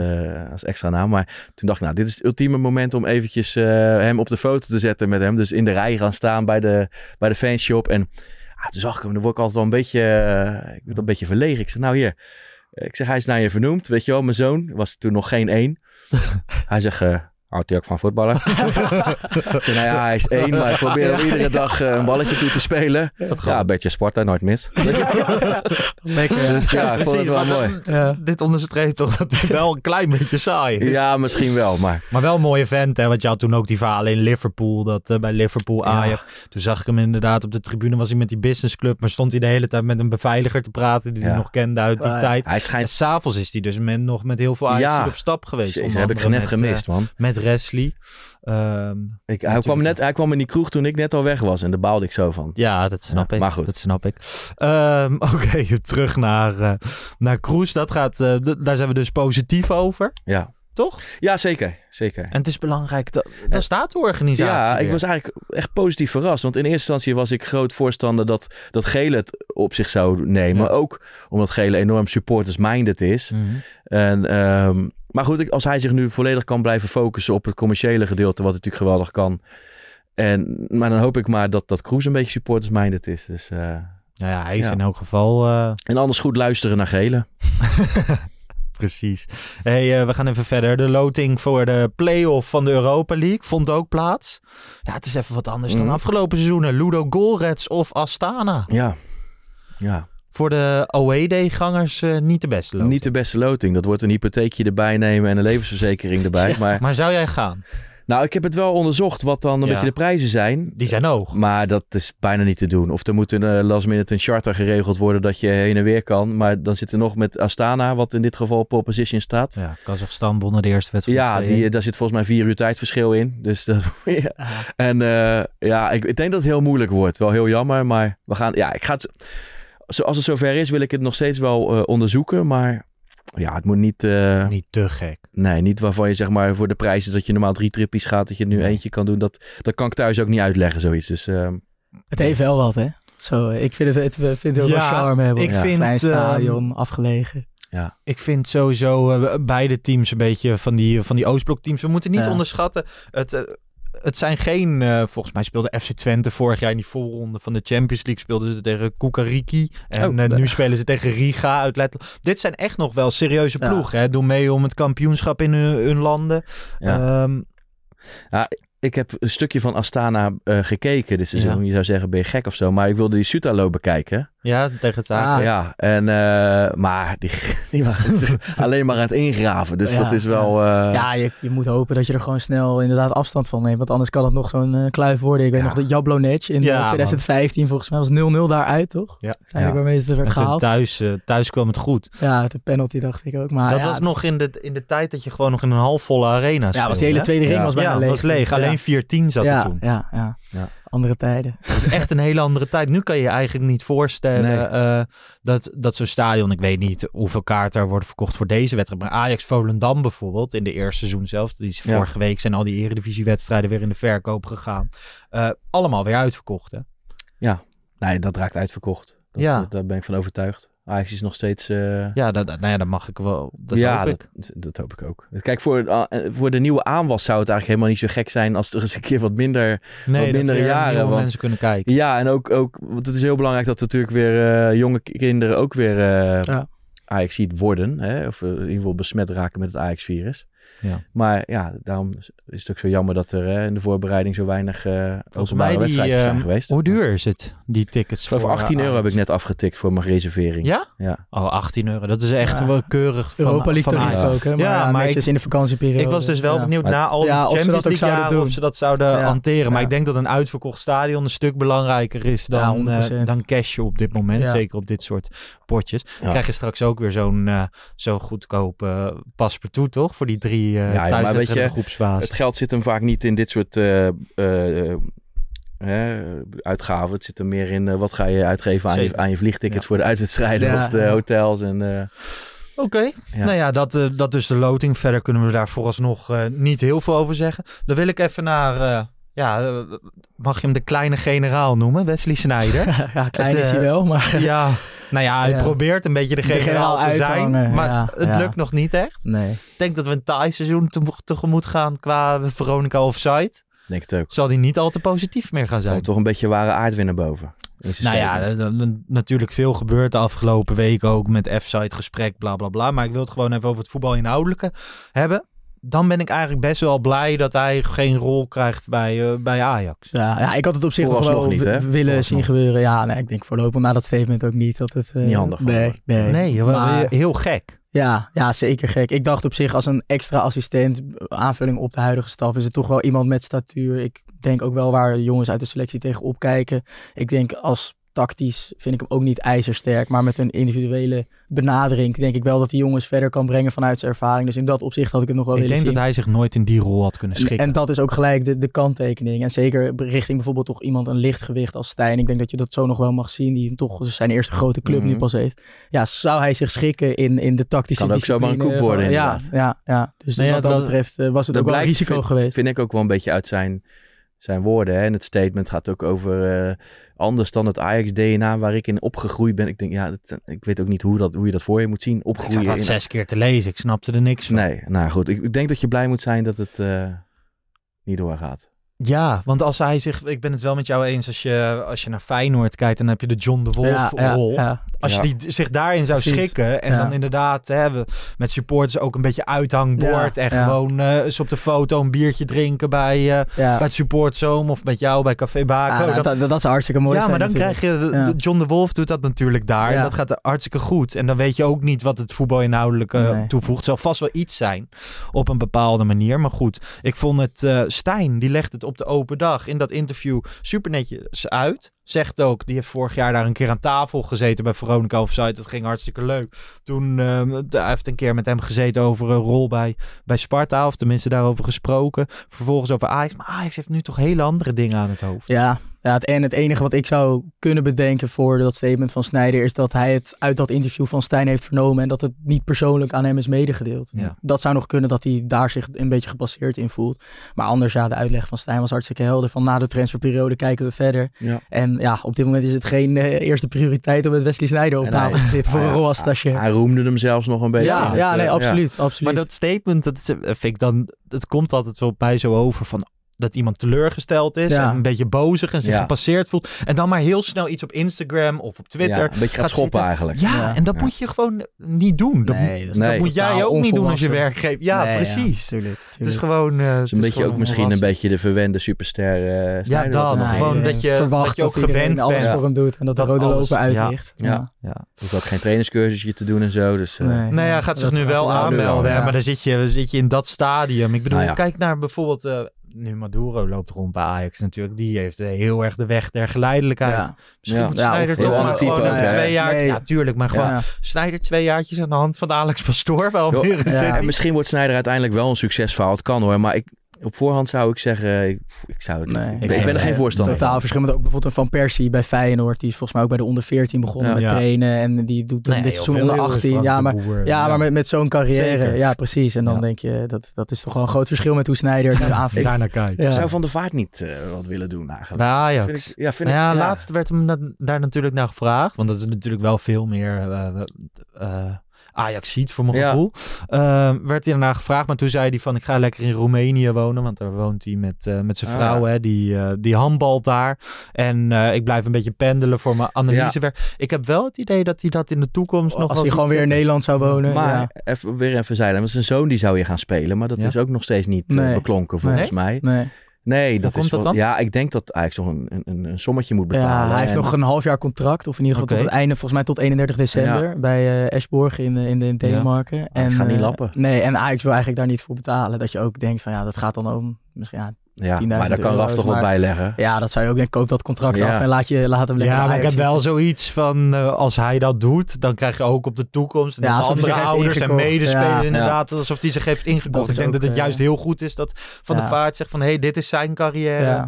als extra naam. Maar toen dacht ik, nou, dit is het ultieme moment om eventjes hem op de foto te zetten met hem. Dus in de rij gaan staan bij de, bij de fanshop. En ah, toen zag ik hem, dan word ik altijd wel een beetje, ik word een beetje verlegen. Ik zeg, nou hier, ik zeg, hij is naar je vernoemd. Weet je wel, mijn zoon was toen nog geen één. hij zegt, eh, houdt hij ook van voetballen? zeg, nou ja, hij is één, maar ik probeer hem iedere dag eh, een balletje toe te spelen. Ja, een beetje sporten, nooit mis. Lekker, ja. Dus ja, ik vond het wel maar mooi. dan- Ja. Dit onderstreept toch dat hij wel een klein beetje saai is. Ja, misschien wel, maar Maar wel een mooie vent, hè? Want je had toen ook die verhalen in Liverpool, dat eh, bij Liverpool Ajax. Toen zag ik hem inderdaad op de tribune, was hij met die businessclub, maar stond hij de hele tijd met een beveiliger te praten die hij Ja. nog kende uit die ja. tijd. hij En schijnt... s'avonds is hij dus met, nog met heel veel Ajax Ja. op stap geweest. Jezus, onder heb ik net met, gemist, eh, man. met Wesley. Ehm, Ik, hij, kwam net, hij kwam in die kroeg toen ik net al weg was en daar baalde ik zo van. ja, dat snap Ja, ik. maar goed. Dat snap ik. Ehm, Oké, terug naar, eh naar Kroes. Dat gaat, eh, daar zijn we dus positief over, Ja, toch? ja zeker, zeker. En het is belangrijk, dat, daar staat de organisatie Ja, ik was eigenlijk echt positief verrast. Want in eerste instantie was ik groot voorstander dat, dat Gele het op zich zou nemen. Ja. Ook omdat Gele enorm supporters-minded is. Mhm. En, ehm, maar goed, ik- als hij zich nu volledig kan blijven focussen op het commerciële gedeelte, wat natuurlijk geweldig kan. En, maar dan hoop ik maar dat, dat Kroes een beetje supporters-minded is. Dus, eh, Nou ja, hij is Ja. in elk geval... eh, en anders goed luisteren naar Gele. Precies. Hey, eh, we gaan even verder. De loting voor de play-off van de Europa League vond ook plaats. Ja, het is even wat anders dan Mhm. afgelopen seizoenen. Ludo Golrets of Astana. Ja, ja. Voor de OED-gangers eh, niet de beste loting. Niet de beste loting. Dat wordt een hypotheekje erbij nemen en een levensverzekering erbij. Ja, maar, maar zou jij gaan? Nou, ik heb het wel onderzocht wat dan een Ja. beetje de prijzen zijn. Die zijn hoog. Maar dat is bijna niet te doen. Of er moet een eh, last minute een charter geregeld worden dat je heen en weer kan. Maar dan zit er nog met Astana, wat in dit geval pole position staat. Ja, Kazachstan won de eerste wedstrijd. Ja, die, 2-1. daar zit volgens mij vier uur tijdverschil in. Dus dat, ja. En eh, ja, ik, ik denk dat het heel moeilijk wordt. Wel heel jammer, maar we gaan... Ja, ik ga het... zo- Als het zover is, wil ik het nog steeds wel eh, onderzoeken. Maar ja, het moet niet... eh, Niet te gek. Nee, niet waarvan je zeg maar voor de prijzen dat je normaal drie trippies gaat, dat je nu eentje kan doen. Dat, dat kan ik thuis ook niet uitleggen, zoiets. Dus ehm, Het heeft wel wat, hè? Zo, ik vind het, het, we vinden heel Ja, veel charme hebben. ik Ja. vind, Klein stadion, ehm, afgelegen. Ik vind sowieso eh, beide teams een beetje van die, van die Oostblok-teams. We moeten niet Ja. onderschatten. Het, eh, het zijn geen... eh, volgens mij speelde FC Twente vorig jaar in die voorronde van de Champions League. Speelden ze tegen Kukariki. En Oh, eh, nu spelen ze tegen Riga uit Letland. Dit zijn echt nog wel serieuze Ja. ploegen. Hè? Doen mee om het kampioenschap in hun, hun landen. Ja. Ehm, ik heb een stukje van Astana eh, gekeken dit seizoen. Ja. Je zou zeggen, ben je gek of zo? Maar ik wilde die Sutalo bekijken. Ja, tegen het zaken. Ah. Ja, en, eh, maar die, die waren zich alleen maar aan het ingraven. Dus Ja, dat is wel... eh, ja, je, je moet hopen dat je er gewoon snel inderdaad afstand van neemt. Want anders kan het nog zo'n eh, kluif worden. Ik weet Ja. nog dat Jablonec in eh, Ja, man. 2015 volgens mij was 0-0 daaruit, toch? Ja. Uiteindelijk Ja. waarmee het er werd gehaald. thuis, thuis kwam het goed. Ja, de penalty dacht ik ook. Maar dat ja, was nog in de, in de tijd dat je gewoon nog in een halfvolle arena speelde. Ja, was die hele tweede ring Ja. was bijna Ja, leeg. was leeg. Ja. Alleen 4-10 zat er ja, toen. Ja, ja, Ja. Andere tijden. Het is echt een hele andere tijd. Nu kan je je eigenlijk niet voorstellen Nee. eh, dat, dat zo'n stadion... Ik weet niet hoeveel kaarten er worden verkocht voor deze wedstrijd. Maar Ajax Volendam bijvoorbeeld, in de eerste seizoen zelf. Die is Ja. Vorige week zijn al die eredivisiewedstrijden weer in de verkoop gegaan. Eh, allemaal weer uitverkocht, hè? Nee, dat raakt uitverkocht. Dat, Ja. dat- daar ben ik van overtuigd. Ajax is nog steeds... eh, Ja, dat, dat- nou ja, dat mag ik wel. Dat ja, hoop ik. Dat, dat hoop ik ook. Kijk, voor, eh, voor de nieuwe aanwas zou het eigenlijk helemaal niet zo gek zijn als er eens een keer wat minder Nee, wat weer jaren, want- mensen kunnen kijken. Ja, en ook, ook, want het is heel belangrijk dat natuurlijk weer eh, jonge kinderen ook weer eh Ja. Ajax ziet worden. Hè? Of in ieder geval besmet raken met het Ajax-virus. Ja. Maar ja, daarom is het ook zo jammer dat er in de voorbereiding zo weinig uh, openbare mij die, wedstrijdjes zijn ehm, geweest. Hoe duur is het, die tickets? Ik geloof voor, 18 eh, euro heb ik net afgetikt voor mijn reservering. Ja? Ja. Oh, 18 euro. Dat is echt Ja. wel keurig van, Europa League van tarief Ajax. ook, hè? Maar ja, ja, maar ik, in de vakantieperiode. ik was dus wel Ja. benieuwd na al Ja, die Champions League jaren doen. of ze dat zouden Ja. hanteren. Maar Ja. ik denk dat een uitverkocht stadion een stuk belangrijker is dan, 100%. eh, dan cashen op dit moment. Ja. Zeker op dit soort potjes. Dan Ja. krijg je straks ook weer zo'n eh zo goedkope uh, paspartout, toch? Voor die drie uh, Ja, maar weet je, groepsfase. Het geld zit hem vaak niet in dit soort eh, eh, hè, uitgaven. Het zit er meer in eh, wat ga je uitgeven aan je, aan je vliegtickets Ja. voor de uitwedstrijden Ja, of de hotels. En, eh, Oké, Ja. nou ja, dat, eh, dat dus de loting. Verder kunnen we daar vooralsnog eh, niet heel veel over zeggen. Dan wil ik even naar, eh, ja, eh, mag je hem de kleine generaal noemen? Wesley Sneijder. ja, klein Het, is hij eh, wel, maar... ja, nou ja, hij Ja. probeert een beetje de generaal, te zijn. maar ja, het ja. lukt nog niet echt. Nee. Ik denk dat we een taai seizoen te- tegemoet gaan qua Veronica Offside. denk het ook. Zal die niet al te positief meer gaan Er zijn. komt toch een beetje ware aard weer naar boven. in zijn Nou ja, statement. er- er- natuurlijk veel gebeurd de afgelopen weken ook met F-site gesprek, bla bla bla. Maar ik wil het gewoon even over het voetbal inhoudelijke hebben. Dan ben ik eigenlijk best wel blij dat hij geen rol krijgt bij, eh, bij Ajax. Ja, ja, ik had het op zich nog wel niet, hè? willen zien gebeuren. Ja, nee, ik denk voorlopig na dat statement ook niet dat het... eh, Niet handig Nee, nee. Nee, Maar- heel gek. Ja, ja, zeker gek. Ik dacht op zich als een extra assistent, aanvulling op de huidige staf, is het toch wel iemand met statuur. Ik denk ook wel waar jongens uit de selectie tegen opkijken. Ik denk als tactisch vind ik hem ook niet ijzersterk, maar met een individuele benadering denk ik wel dat hij jongens verder kan brengen vanuit zijn ervaring. Dus in dat opzicht had ik het nog wel Ik willen denk zien. dat hij zich nooit in die rol had kunnen En, schikken. en dat is ook gelijk de, de kanttekening. En zeker richting bijvoorbeeld toch iemand een lichtgewicht als Stijn. Ik denk dat je dat zo nog wel mag zien. Die toch zijn eerste grote club nu Mhm. pas heeft. Ja, zou hij zich schikken in, in de tactische Kan ook zomaar een koep worden, van- ja, inderdaad. ja, ja. Dus Nou ja, wat dat, dat- betreft eh, was het ook wel een risico vind, geweest. Vind ik ook wel een beetje uit zijn, zijn woorden. Hè? En het statement gaat ook over eh, anders dan het Ajax-DNA waar ik in opgegroeid ben. Ik denk, ja, dat, ik weet ook niet hoe, dat, hoe je dat voor je moet zien. Ik zag Opgroeien. dat zes keer te lezen. Ik snapte er niks van. Nee, nou goed. Ik, ik denk dat je blij moet zijn dat het eh, niet doorgaat. Ja, want als hij zich... Ik ben het wel met jou eens. Als je, als je naar Feyenoord kijkt, dan heb je de John de Wolf ja, ja, rol. ja. Als je die, zich daarin zou Precies. schikken en Ja. dan inderdaad hè, we, met supporters ook een beetje uithangbord Ja, en ja. gewoon eh, eens op de foto een biertje drinken bij, eh, Ja. bij het supportzoom of met jou bij Café Baco. Ja, nou, Dan- dat, dat, dat zou hartstikke mooi ja, zijn maar dan natuurlijk. krijg je... de- Ja. de John de Wolf doet dat natuurlijk daar. En dat gaat hartstikke goed. En dan weet je ook niet wat het voetbal inhoudelijk Nee. toevoegt. Het zal vast wel iets zijn op een bepaalde manier. Maar goed, ik vond het... eh Stijn, die legt het op de open dag in dat interview super netjes uit. Zegt ook, die heeft vorig jaar daar een keer aan tafel gezeten bij Veronica Offside. Dat ging hartstikke leuk. Toen, eh, hij heeft een keer met hem gezeten over een rol bij, bij Sparta. Of tenminste daarover gesproken. Vervolgens over Ajax. Maar Ajax heeft nu toch hele andere dingen aan het hoofd. Ja, ja het, en het enige wat ik zou kunnen bedenken voor dat statement van Snijder is dat hij het uit dat interview van Stijn heeft vernomen en dat het niet persoonlijk aan hem is medegedeeld. Ja. Dat zou nog kunnen dat hij daar zich een beetje gepasseerd in voelt. Maar anders, ja, de uitleg van Stijn was hartstikke helder. Van na de transferperiode kijken we verder. Ja. En ja, op dit moment is het geen eh, eerste prioriteit om met Wesley Snijder op En tafel hij- te zitten voor een rol als. Hij roemde hem zelfs nog een beetje. Ja, het, ja, eh, nee, absoluut, absoluut. Maar dat statement, dat is- eh, vind ik dan, het komt altijd wel bij zo over van dat iemand teleurgesteld is Ja. en een beetje bozig en zich Ja. gepasseerd voelt. En dan maar heel snel iets op Instagram of op Twitter Ja, een beetje gaat schoppen zitten. eigenlijk. Ja, en dat moet je gewoon niet doen. Dat, Nee, moet- dat is Nee. dat moet jij ook niet doen als je onvolwassen. werk geeft. Ja, Nee, precies. tuurlijk, Het is gewoon... eh, Het is een beetje gewoon ook misschien een beetje de verwende superster eh Ja, dat. gewoon heeft. dat je- dat je ook gewend alles bent. voor hem doet en dat, de rode lopen uitlicht. Ja. Ja. Hoeft ook geen trainingscursusje te doen en zo. Dus, eh, Nee. Nou ja, hij gaat zich nu wel aanmelden, maar dan zit je, zit je in dat stadium. Ik bedoel, Nou kijk naar bijvoorbeeld, eh, nu Maduro loopt rond bij Ajax natuurlijk. Die heeft eh, heel erg de weg der geleidelijkheid. Ja. Misschien Ja. moet of toch maar ander gewoon twee jaar. Nee. Ja, tuurlijk, maar gewoon Ja. Sneijder twee jaartjes aan de hand van Alex Pastoor wel weer. En misschien wordt Sneijder uiteindelijk wel een succesverhaal. Het kan hoor, maar ik, op voorhand zou ik zeggen, ik, ik zou het Nee, ik, ik ben- ik ben er geen voorstander Totaal van. verschil met ook bijvoorbeeld een Van Persie bij Feyenoord. Die is volgens mij ook bij de onder 14 begonnen Ja. met Ja. trainen. En die doet dan Nee, dit seizoen onder heel 18. Frank Ja, maar, Boer, ja, maar met, met zo'n carrière. Zeker. Ja, precies. En dan Ja. denk je, dat, dat is toch wel een groot verschil met hoe Snijder. Daarnaar kijken. Ik Ja. zou Van der Vaart niet eh, wat willen doen eigenlijk. Bij Ajax. Vind ik, ja, vind Nou ja, ik, laatst werd hem na- daar natuurlijk naar gevraagd. Want dat is natuurlijk wel veel meer eh, eh, Ajax ziet, voor mijn Ja. gevoel. Ehm, werd hij daarna gevraagd, maar toen zei hij van... ik ga lekker in Roemenië wonen, want daar woont hij met, eh, met zijn Ah, vrouw. ja. Hè, die, eh, die handbalt daar. En eh, ik blijf een beetje pendelen voor mijn analysewerk. Ik heb wel het idee dat hij dat in de toekomst nog Als hij gewoon weer in. Nederland zou wonen. Maar ja. even, weer even zeilen. Want zijn zoon die zou je gaan spelen. Maar dat Ja. is ook nog steeds niet Nee. beklonken volgens Nee. mij. Nee. Nee, dat komt is dat wel- dan? Ja, ik denk dat Ajax nog een, een, een sommetje moet betalen. Ja, hij heeft En- nog een half jaar contract. Of in ieder geval tot het einde, volgens mij tot 31 december. Bij Esborg in, eh, in, de, in Denemarken. Ajax gaat niet eh, lappen. Nee, en Ajax wil eigenlijk daar niet voor betalen. Dat je ook denkt van ja, dat gaat dan om misschien ja, Ja, 10.000 maar daar kan Raf toch wat maar- bij leggen. Ja, dat zou je ook denken. Koop dat contract Ja. af en laat, je, laat hem lekker Ja, maar ik heb wel zoiets van, eh, als hij dat doet, dan krijg je ook op de toekomst en Ja, de andere ouders en medespelers Ja. inderdaad, alsof hij zich heeft ingekocht. Ik denk ook, dat het eh, juist heel goed is dat Van ja. der Vaart zegt van, hé, hey, dit is zijn carrière.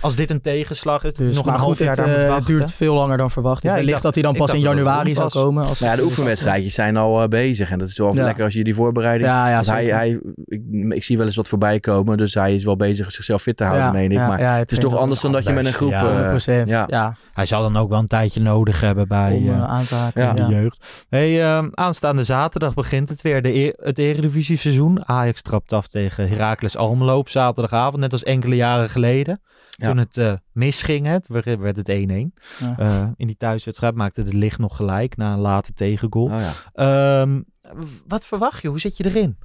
Als dit een tegenslag is, dat Dus, nog maar een half goed, jaar het daar moet eh, wachten. duurt veel langer dan verwacht. Ja, Ja, ik Wellicht dacht- dat hij dan pas in januari zou komen. Als Nou ja, de oefenwedstrijdjes zijn al eh, bezig. En dat is wel Ja. lekker als je die voorbereiding... Ja, ja, Want hij, hij, ik, ik zie wel eens wat voorbij komen. Dus hij is wel bezig zichzelf fit te houden, Ja, meen ik. ja, maar ja, het is toch anders dan dat je met een groep... Ja, eh, 100%. ja. Hij zal dan ook wel een tijdje nodig hebben bij de jeugd. Hey, ehm, aanstaande zaterdag begint het weer, de e het Eredivisie seizoen. Ajax trapt af tegen Heracles Almelo op zaterdagavond, net als enkele jaren geleden. Ja. Toen het eh, misging, het, werd het 1-1. Ja. Eh, in die thuiswedstrijd maakte de licht nog gelijk na een late tegengoal. Oh ja. Ehm, wat verwacht je? Hoe zit je erin?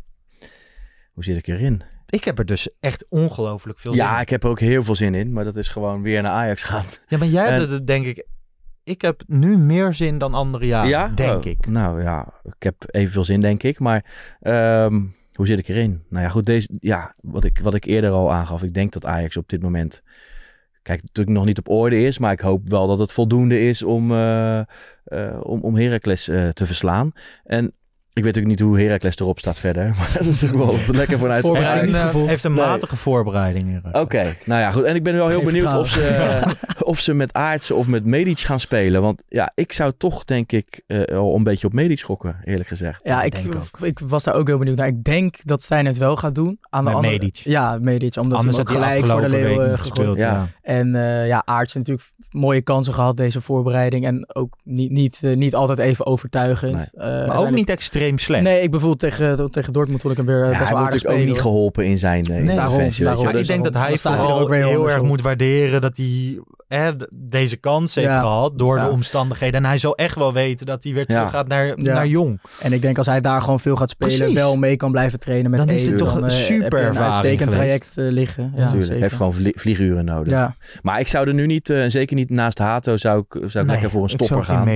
Hoe zit ik erin? Ik heb er dus echt ongelooflijk veel zin Ja, in. ik heb er ook heel veel zin in. Maar dat is gewoon weer naar Ajax gaan. Ja, maar jij En- hebt het denk ik... Ik heb nu meer zin dan andere jaren, denk Oh, ik. Nou ja, ik heb evenveel zin, denk ik. Maar ehm, hoe zit ik erin? Nou ja, goed, deze, ja, wat, ik, wat ik eerder al aangaf. Ik denk dat Ajax op dit moment... Kijk, natuurlijk nog niet op orde is. Maar ik hoop wel dat het voldoende is om, eh, om, om Heracles eh, te verslaan. En ik weet ook niet hoe Heracles erop staat verder. Maar dat is ook wel lekker vanuit Heeft Voorbereiding. een, eh, heeft een Nee. matige voorbereiding. Oké, nou ja, goed. En ik ben wel heel Geen benieuwd of ze, vertrouwen. of ze met Aartsen of met Medic gaan spelen. Want ja, ik zou toch denk ik eh, al een beetje op Medic schokken, eerlijk gezegd. Ja, ik, denk ik ook. ik was daar ook heel benieuwd naar. Ik denk dat Stijn het wel gaat doen. Aan de Met andere, Medic. Ja, Medic. Omdat Anders hij gelijk voor de afgelopen leeuw week eh, niet gegooid. gespeeld. Ja. Ja. En eh ja, Aarts natuurlijk mooie kansen gehad deze voorbereiding. En ook niet, niet, eh, niet altijd even overtuigend. Nee. Eh, Maar ook niet extreem slecht. Nee, ik bijvoorbeeld tegen, tegen Dortmund vond ik hem weer eh, Ja, best hij wel wordt natuurlijk ook niet geholpen in zijn eh, Nee, je daarom. wel. Maar ik Dus- denk dat hij vooral ook weer heel erg op. moet waarderen dat hij hè, d- deze kans heeft Ja. gehad door Ja. de omstandigheden. En hij zal echt wel weten dat hij weer terug Ja. gaat naar, Ja. naar jong. En ik denk als hij daar gewoon veel gaat spelen, Precies. wel mee kan blijven trainen met Dan is toch dan, een eh, super heb je een uitstekend traject eh, liggen. Ja, Natuurlijk, heeft gewoon vlie- vlieguren nodig. Ja, Maar ik zou er nu niet, eh, en zeker niet naast Hato, zou ik, zou ik lekker voor een stopper gaan.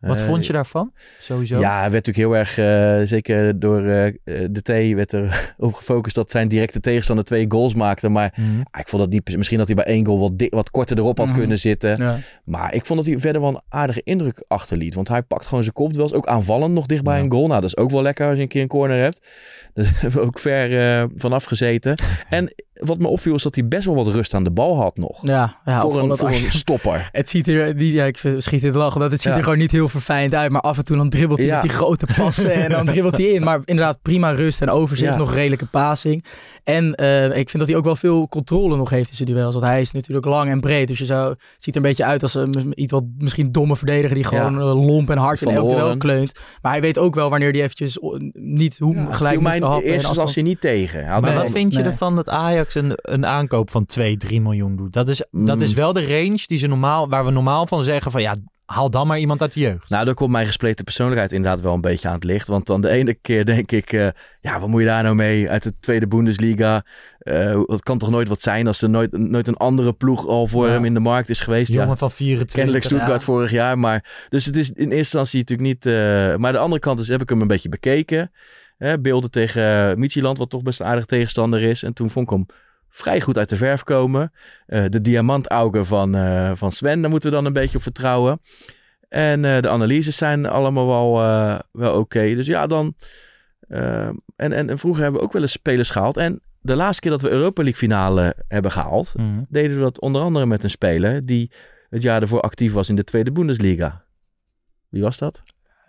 Eh, Wat Eh, vond je daarvan? Sowieso. Ja, hij werd natuurlijk heel erg, eh, zeker door eh, eh, de T, werd er op gefocust dat zijn directe tegenstander twee goals maakte. Maar Mhm. ja, ik vond dat niet, misschien dat hij bij één goal wat, wat korter erop had Mhm. kunnen zitten. ja. Maar ik vond dat hij verder wel een aardige indruk achterliet. Want hij pakt gewoon zijn kop. wel ook aanvallend nog dicht bij Ja. een goal. Nou, dat is ook wel lekker als je een keer een corner hebt. Daar hebben we ook ver eh, vanaf gezeten. En wat me opviel is dat hij best wel wat rust aan de bal had nog. Ja, ja voor een, voor stopper. Het ziet er niet, ja, ik schiet in het lachen, dat het ziet Ja. er gewoon niet heel verfijnd uit. Maar af en toe dan dribbelt hij Ja. met die grote passen en dan dribbelt hij in. Maar inderdaad, prima rust en overzicht, Ja. nog redelijke passing. En eh, ik vind dat hij ook wel veel controle nog heeft in zijn duels. Want hij is natuurlijk lang en breed. Dus je zou, het ziet er een beetje uit als een iets wat misschien domme verdediger die gewoon Ja. eh, lomp en hard Van in elk de duel kleunt. Maar hij weet ook wel wanneer hij eventjes o- niet hoe gelijk moet mij in verhappen. en eerste afstand. instantie niet tegen. Hij Maar wat vind je ervan dat Ajax een, een aankoop van 2, 3 miljoen doet? Dat is, dat Mm. is wel de range die ze normaal, waar we normaal van zeggen van ja, haal dan maar iemand uit de jeugd. Nou, daar komt mijn gespleten persoonlijkheid inderdaad wel een beetje aan het licht. Want dan de ene keer denk ik, eh, ja, wat moet je daar nou mee uit de tweede Bundesliga? Eh dat kan toch nooit wat zijn als er nooit, nooit een andere ploeg al voor Ja. hem in de markt is geweest? Jongen ja, van 24. kennelijk Stuttgart ja. vorig jaar. Maar, dus het is in eerste instantie natuurlijk niet... eh, maar de andere kant is, heb ik hem een beetje bekeken. Hè, beelden tegen uh, Michieland, wat toch best een aardige tegenstander is. En toen vond ik hem vrij goed uit de verf komen. Eh, de diamantaugen van, eh, van Sven, daar moeten we dan een beetje op vertrouwen. En eh, de analyses zijn allemaal wel, eh, wel oké. Dus ja, dan... eh, en, en, en vroeger hebben we ook wel eens spelers gehaald. En de laatste keer dat we Europa League finale hebben gehaald... Mhm. deden we dat onder andere met een speler... die het jaar ervoor actief was in de tweede Bundesliga. Wie was dat?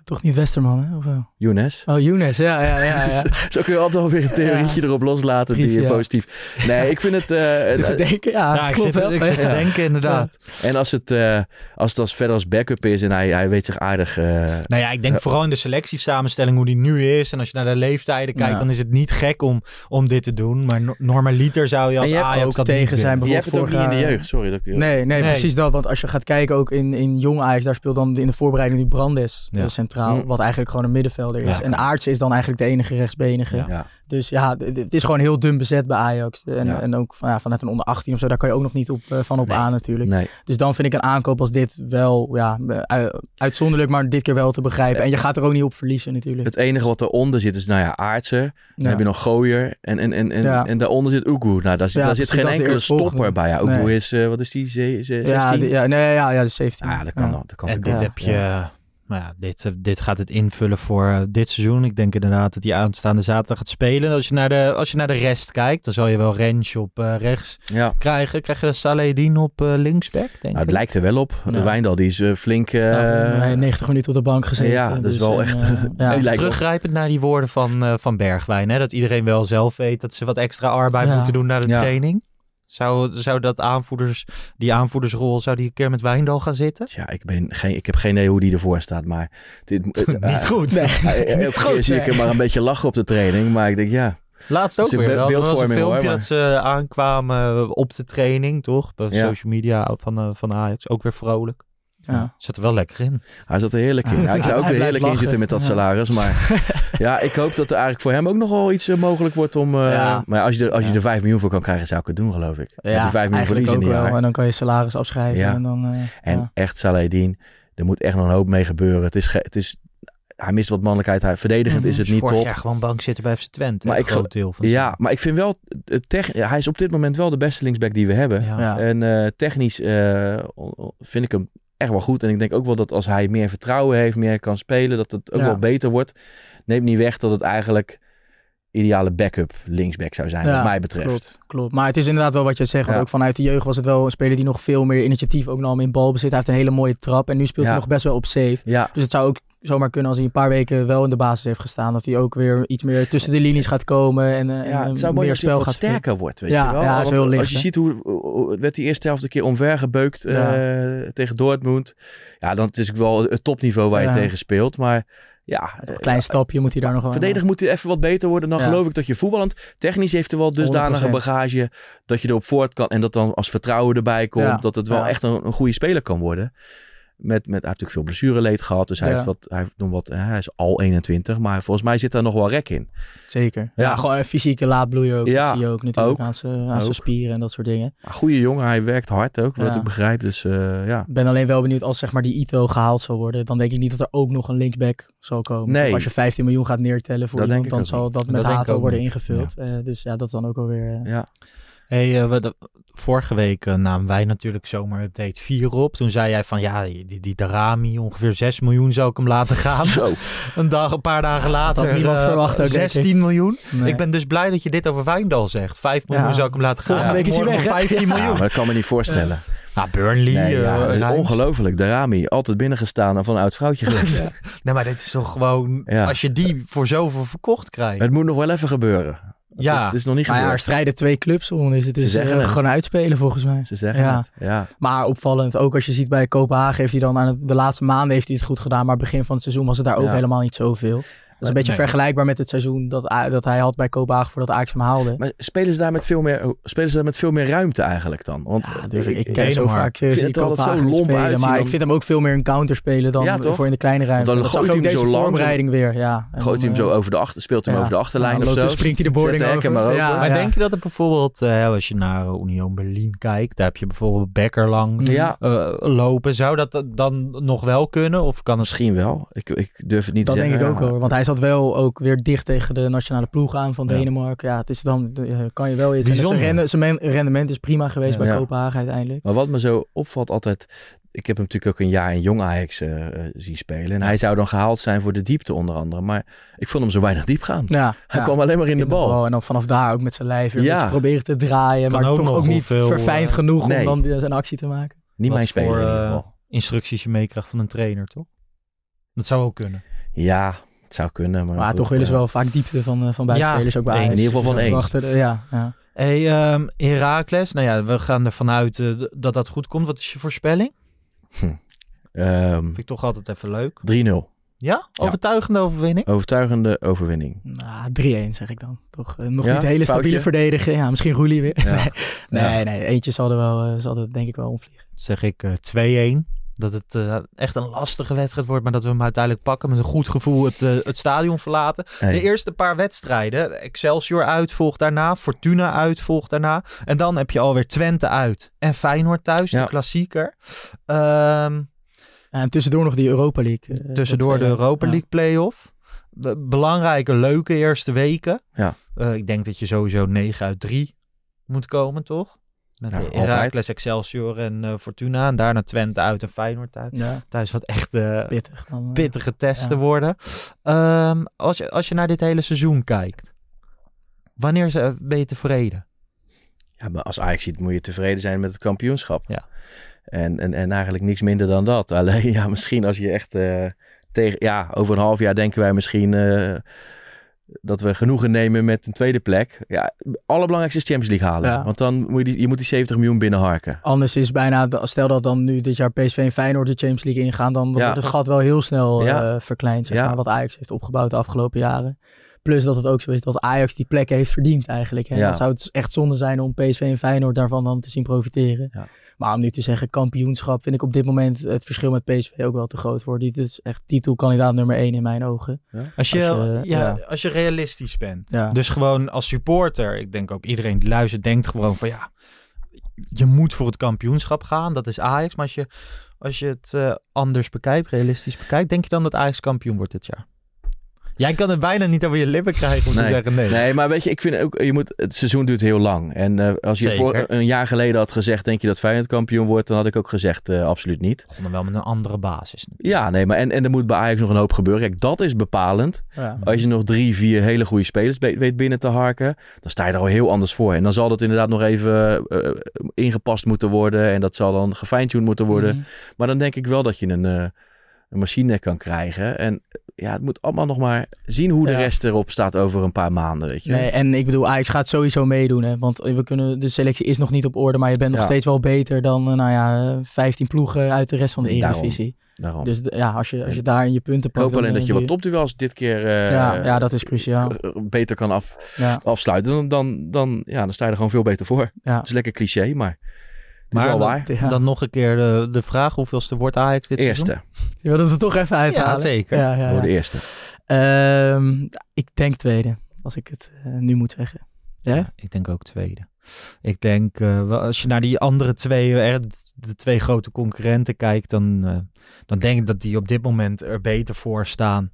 Toch niet Westerman, hè? Of wel? Younes. Oh, Younes, ja, ja, ja. ja. Zo kun je altijd wel weer een theorietje erop loslaten die positief... Nee, ik vind het... eh, Zit te denken, ja, Ja, ik klopt zit, wel. ik zit te denken inderdaad. en als het, eh, als het als verder als backup is en hij, hij weet zich aardig... eh, Nou ja, ik denk vooral in de selectiesamenstelling hoe die nu is. En als je naar de leeftijden kijkt, Ja. dan is het niet gek om, om dit te doen. Maar no- normaliter zou je als Ajax ook dat tegen niet zijn willen. je hebt het ook niet bijvoorbeeld in de jeugd, sorry. Dat ik, Nee, nee, Nee. precies dat. Want als je gaat kijken ook in, in jong Ajax, daar speelt dan in de voorbereiding nu Brandes Ja. Centraal. Mm. Wat eigenlijk gewoon een middenvelder is. Ja, en Aartsen is dan eigenlijk de enige rechtsbenige. Ja. Ja. Dus ja, het is gewoon heel dun bezet bij Ajax. En, Ja. en ook van, ja, vanuit een onder 18 of zo, daar kan je ook nog niet op, eh, van op Nee. aan natuurlijk. Nee. Dus dan vind ik een aankoop als dit wel ja, eh, uitzonderlijk, maar dit keer wel te begrijpen. En je gaat er ook niet op verliezen natuurlijk. Het enige wat eronder zit is, nou ja, Aartsen. Dan Ja. heb je nog Gooier. En, en, en, en, Ja. en daaronder zit Ugu. Nou, daar, zit- Ja, daar zit geen enkele stopper bij. Ja, Ugu Nee. is, eh, wat is die, ze- ze- 16? ja, die- ja, nee, ja, ja, de 17. Ah, ja, dat kan, dat kan En dit heb je... Nou ja, dit, eh, dit gaat het invullen voor eh, dit seizoen. Ik denk inderdaad dat hij aanstaande zaterdag gaat spelen. Als je naar de, als je naar de rest kijkt, dan zal je wel Rens op eh, rechts Ja. krijgen. Krijg je Saledin op eh, linksback, denk Nou, het ik. lijkt er wel op. De Ja. Wijndal die is eh, flink... eh, Ja, hij heeft 90 minuten op de bank gezeten. Ja, dat is dus, wel en, echt- wel- Teruggrijpend naar die woorden van, eh, van Bergwijn. Hè? Dat iedereen wel zelf weet dat ze wat extra arbeid Ja. moeten doen na de Ja. training. Zou, zou dat aanvoerders, die aanvoerdersrol, zou die een keer met Wijndal gaan zitten? Ja, ik, ben geen, ik heb geen idee hoe die ervoor staat, maar... Dit, eh, Niet goed. Nee. eh, eh, Elke keer zie ik hem maar een beetje lachen op de training, maar ik denk, ja... Laatst ook weer. Er was een filmpje hoor, dat ze aankwamen op de training, toch? Bij Ja. social media van, eh, van Ajax. Ook weer vrolijk. Ja. Zit er wel lekker in. Hij zat er heerlijk in. Ja, ik zou ook er heerlijk in zitten met dat Ja. salaris. Maar ja, ik hoop dat er eigenlijk voor hem ook nog wel iets eh, mogelijk wordt om... eh, Ja. Maar als je, er, als je er 5 miljoen voor kan krijgen, zou ik het doen, geloof ik. Ja, je 5 miljoen verliezen ook wel. jaar. En dan kan je salaris afschrijven. Ja. En dan, eh, En ja. echt Saladin, er moet echt nog een hoop mee gebeuren. Het is, het is, hij mist wat mannelijkheid. Hij, verdedigend Mhm. is het niet Vorig top. jaar gewoon bank zitten bij FC Twente. Maar een ik groot deel van het Ja, maar ik vind wel, tech, hij is op dit moment wel de beste linksback die we hebben. Ja. Ja. En eh, technisch eh, vind ik hem echt wel goed. En ik denk ook wel dat als hij meer vertrouwen heeft, meer kan spelen, dat het ook Ja. wel beter wordt. Neemt niet weg dat het eigenlijk ideale backup linksback zou zijn, Ja, wat mij betreft. Klopt, klopt. Maar het is inderdaad wel wat je zegt. Ja. ook vanuit de jeugd was het wel een speler die nog veel meer initiatief ook nam in balbezit. Hij heeft een hele mooie trap. En nu speelt hij nog best wel op safe. Ja, Dus het zou ook zomaar kunnen als hij een paar weken wel in de basis heeft gestaan. Dat hij ook weer iets meer tussen de linies gaat komen. En, eh, ja en het zou mooi meer spel wat gaat spelen. sterker wordt, weet Ja, je wel. ja, heel licht, als je hè? ziet hoe, hoe- werd die eerste helft een keer omvergebeukt eh, Ja. tegen Dortmund. Ja, dan is het wel het topniveau waar je tegen speelt. Maar ja, Een klein stapje moet hij daar nog wel Verdedigen moet hij even wat beter worden. Dan Ja. geloof ik dat je voetballend technisch heeft hij wel dusdanige 100%. bagage dat je erop voort kan. En dat dan als vertrouwen erbij komt. Ja. Dat het wel Ja. echt een, een goede speler kan worden. Met, met, hij heeft natuurlijk veel blessureleed gehad. Dus hij, Ja. heeft wat, hij, heeft nog wat, eh, hij is al 21. Maar volgens mij zit daar nog wel rek in. Zeker. Ja, Ja. gewoon een fysieke laadbloeien ook. Ja, dat zie je ook natuurlijk ook. aan zijn spieren en dat soort dingen. Maar goede jongen. Hij werkt hard ook. Wat ik begrijp. Dus eh, ja. Ik ben alleen wel benieuwd als zeg maar die Ito gehaald zal worden. Dan denk ik niet dat er ook nog een linksback zal komen. Nee. Als je 15 miljoen gaat neertellen voor Dat iemand, dan zal dat Dat met Hato ook worden niet. ingevuld. Eh, dus ja, dat is dan ook alweer... eh, ja. Hey, eh, we, de- vorige week eh, namen wij natuurlijk zomer update 4 op. Toen zei jij van ja, die, die Darami, ongeveer 6 miljoen zou ik hem laten gaan. Zo. Een, dag, een paar dagen later niemand eh, verwacht ook, denk ik. 16 miljoen. nee. Ik ben dus blij dat je dit over Wijndal zegt. 5 miljoen Ja. zou ik hem laten gaan. Volgende week is hij Morgen weg, hè? 15 Ja, miljoen. maar dat kan me niet voorstellen. Nou, Burnley, Nee, eh, ja, ongelooflijk. De Rami, altijd binnengestaan en van een oud vrouwtje geweest. Nee, maar dit is toch gewoon... Ja. Als je die voor zoveel verkocht krijgt. Het moet nog wel even gebeuren. Het, Ja. is, het is nog niet Maar ja, er gebeurd. strijden twee clubs om. Dus het Ze is het. gewoon uitspelen volgens mij. Ze zeggen Ja. het. Ja. Maar opvallend, ook als je ziet bij Kopenhagen heeft hij dan aan de laatste maanden heeft hij het goed gedaan. Maar begin van het seizoen was het daar ook helemaal niet zoveel. Dat is een beetje Nee. vergelijkbaar met het seizoen dat, dat hij had bij Kopenhagen voordat Ajax hem haalde. Maar spelen ze daar met veel meer, spelen ze daar met veel meer ruimte eigenlijk dan? Want Ja, durf ik, ken zo vaak eh, vind het ik altijd zo lomp spelen. uitzien Maar dan- ik vind hem ook veel meer een counter spelen dan Ja, voor in de kleine ruimte. Want dan dat zag gooit hij hem zo lang, voorbereiding weer. Ja. En gooit hij hem zo eh, over de achter, speelt hij hem ja. over de achterlijn of loopt zo. springt hij de boarding over. maar Ja, open. Maar ja. denk je dat het bijvoorbeeld, eh, als je naar Union Berlin kijkt, daar heb je bijvoorbeeld Bekkerlang Ja, eh, lopen. Zou dat dan nog wel kunnen? Of kan het misschien wel. Ik, ik durf het niet Dat te denk ik zeggen. ook wel. Want hij zat wel ook weer dicht tegen de nationale ploeg aan van Ja. Denemarken. Ja, het is dan eh, kan je wel iets. En Zijn, zijn men- rendement is prima geweest bij Ja. Kopenhagen uiteindelijk. Maar wat me zo opvalt altijd... Ik heb hem natuurlijk ook een jaar in Jong Ajax eh, eh, zien spelen. En hij zou dan gehaald zijn voor de diepte onder andere. Maar ik vond hem zo weinig diep gaan. Ja, Hij ja. kwam alleen maar in de bal. En dan vanaf daar ook met zijn lijf weer Ja. proberen te draaien. Kan maar ook toch ook niet hoeveel, verfijnd genoeg nee. om dan zijn actie te maken. Niet Wat mijn speler voor, in ieder geval. instructies je meekrijgt van een trainer, toch? Dat zou ook kunnen. Ja, het zou kunnen. Maar, Maar toch willen ze wel vaak diepte van, eh, van buitenspelers ook bij in ieder geval van één. de- Ja, ja. Hey, ehm Heracles, nou ja, we gaan ervan uit eh, dat dat goed komt. Wat is je voorspelling? Ehm, Vind ik toch altijd even leuk. 3-0. Ja? Overtuigende overwinning? Overtuigende overwinning. Nou, 3-1 zeg ik dan. Toch eh, nog Ja, niet hele foutje? stabiele verdedigen. Ja, misschien Roelie weer. Ja. nee, Ja. nee, nee, eentje zal er wel, eh, zal er denk ik wel omvliegen. Zeg ik eh 2-1. Dat het eh, echt een lastige wedstrijd wordt, maar dat we hem uiteindelijk pakken. Met een goed gevoel het, eh, het stadion verlaten. Hey. De eerste paar wedstrijden. Excelsior uit, volgt daarna. Fortuna uit, volgt daarna. En dan heb je alweer Twente uit. En Feyenoord thuis, Ja. de klassieker. Ehm, En tussendoor nog die Europa League. eh, tussendoor de Europa ja. League play-off. Be- belangrijke, leuke eerste weken. Ja. Eh, ik denk dat je sowieso 9 uit 3 moet komen, toch? Met. Heracles, Excelsior en eh, Fortuna. En daarna Twente uit en Feyenoord uit. Ja, Thuis wat echt eh, pittig. Dan, pittige testen ja. worden. Ehm, als, je, als je naar dit hele seizoen kijkt. Wanneer ze- ben je tevreden? Ja, maar als Ajax ziet, moet je tevreden zijn met het kampioenschap. Ja. En, en, en eigenlijk niks minder dan dat. Alleen ja, misschien als je echt eh, tegen... Ja, over een half jaar denken wij misschien eh, dat we genoegen nemen met een tweede plek. Ja, allerbelangrijkste is Champions League halen. Ja. Want dan moet je, die, je moet die 70 miljoen binnenharken. Anders is bijna, stel dat dan nu dit jaar PSV en Feyenoord de Champions League ingaan, dan Ja. wordt het gat wel heel snel Ja. eh, verkleind, zeg Ja. maar, wat Ajax heeft opgebouwd de afgelopen jaren. Plus dat het ook zo is dat Ajax die plek heeft verdiend eigenlijk. Hè? Dan zou het echt zonde zijn om PSV en Feyenoord daarvan dan te zien profiteren. Ja. Maar om nu te zeggen kampioenschap, vind ik op dit moment het verschil met PSV ook wel te groot voor. Dit is echt titelkandidaat nummer één in mijn ogen. Als je, Als je- ja, ja. als je realistisch bent. Ja. Dus gewoon als supporter. Ik denk ook iedereen die luistert denkt gewoon van ja. Je moet voor het kampioenschap gaan. Dat is Ajax. Maar als je, als je het eh, anders bekijkt, realistisch bekijkt. Denk je dan dat Ajax kampioen wordt dit jaar? Jij kan het bijna niet over je lippen krijgen om te zeggen nee. Nee, maar weet je, ik vind ook, je moet, het seizoen duurt heel lang. En eh, als je Zeker. voor een jaar geleden had gezegd, denk je dat Feyenoord kampioen wordt, dan had ik ook gezegd, eh, absoluut niet. Begonnen wel met een andere basis. Ja, nee, maar en, en er moet bij Ajax nog een hoop gebeuren. Kijk, dat is bepalend. Ja. Als je nog drie, vier hele goede spelers weet binnen te harken, dan sta je er al heel anders voor. En dan zal dat inderdaad nog even eh, ingepast moeten worden. En dat zal dan gefine-tuned moeten worden. Mhm. Maar dan denk ik wel dat je een, een machine kan krijgen. En ja, het moet allemaal nog maar zien hoe de Ja. rest erop staat over een paar maanden, weet je. Nee, en ik bedoel, Ajax gaat sowieso meedoen. Hè? Want we kunnen, de selectie is nog niet op orde, maar je bent nog Ja. steeds wel beter dan eh, nou ja, eh, 15 ploegen uit de rest van de. Eredivisie. Daarom. Dus ja, als je, als je daar in je punten ik hoop pakt... dan, alleen dat eh, je wat topduels dit keer eh, Ja, ja, dat is cruciaal. beter kan af, Ja. afsluiten. Dan, dan, dan, ja, dan sta je er gewoon veel beter voor. Ja. Het is lekker cliché, maar is Maar dan, waar. Ja. dan nog een keer de, de vraag: hoeveelste wordt Ajax dit Eerste. seizoen? Je wilde het er toch even uithalen? Ja, zeker. Ja, ja, Voor ja. de eerste. Ehm, ik denk tweede, als ik het eh, nu moet zeggen. Ja? Ja, ik denk ook tweede. Ik denk, eh, als je naar die andere twee, eh, de twee grote concurrenten kijkt, dan, eh, dan denk ik dat die op dit moment er beter voor staan.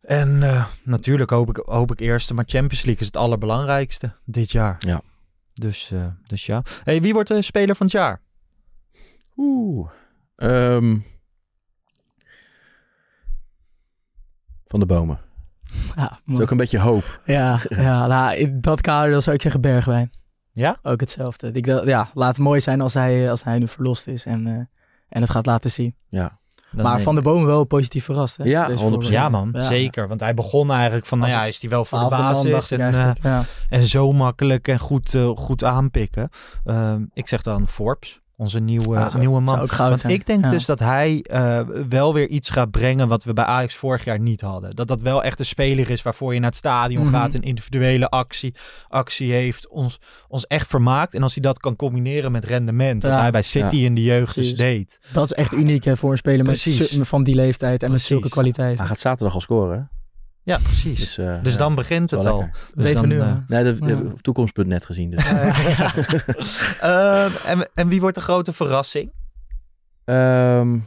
En eh, natuurlijk hoop ik, hoop ik eerste, maar Champions League is het allerbelangrijkste dit jaar. Ja. Dus, eh, dus ja. Hey, wie wordt de speler van het jaar? Oeh. Ehm, van de bomen. Ja, Dat is ook een beetje hoop. Ja, ja nou, in dat kader dan zou ik zeggen Bergwijn. Ja? Ook hetzelfde. Ik, ja, laat het mooi zijn als hij, als hij nu verlost is en, eh, en het gaat laten zien. Ja. Dan maar Van de Bomen wel positief verrast. Hè? Ja, Deze 100%. voorbeeld. Ja man, Ja. zeker. Want hij begon eigenlijk van, nou ja, is hij wel voor de basis en, eh, ja. en zo makkelijk en goed, eh, goed aanpikken. Ehm, ik zeg dan Forbes, onze nieuwe, nieuwe man. zou ook goud Want zijn. ik denk Ja. dus dat hij eh, wel weer iets gaat brengen wat we bij Ajax vorig jaar niet hadden. Dat dat wel echt een speler is waarvoor je naar het stadion Mhm. gaat, een individuele actie, actie heeft, ons, ons echt vermaakt. En als hij dat kan combineren met rendement, wat hij bij City Ja. in de jeugd dus deed. Dat is echt uniek hè, voor een speler met van die leeftijd en met zulke kwaliteit. Hij gaat zaterdag al scoren. Ja, precies. Dus, eh, Dus ja, dan begint het al. lekker. Dus weten we nu. hè. Nee, dat Ja. heb ik op toekomst.net gezien. Dus. Ehm, en, en wie wordt de grote verrassing? Ehm,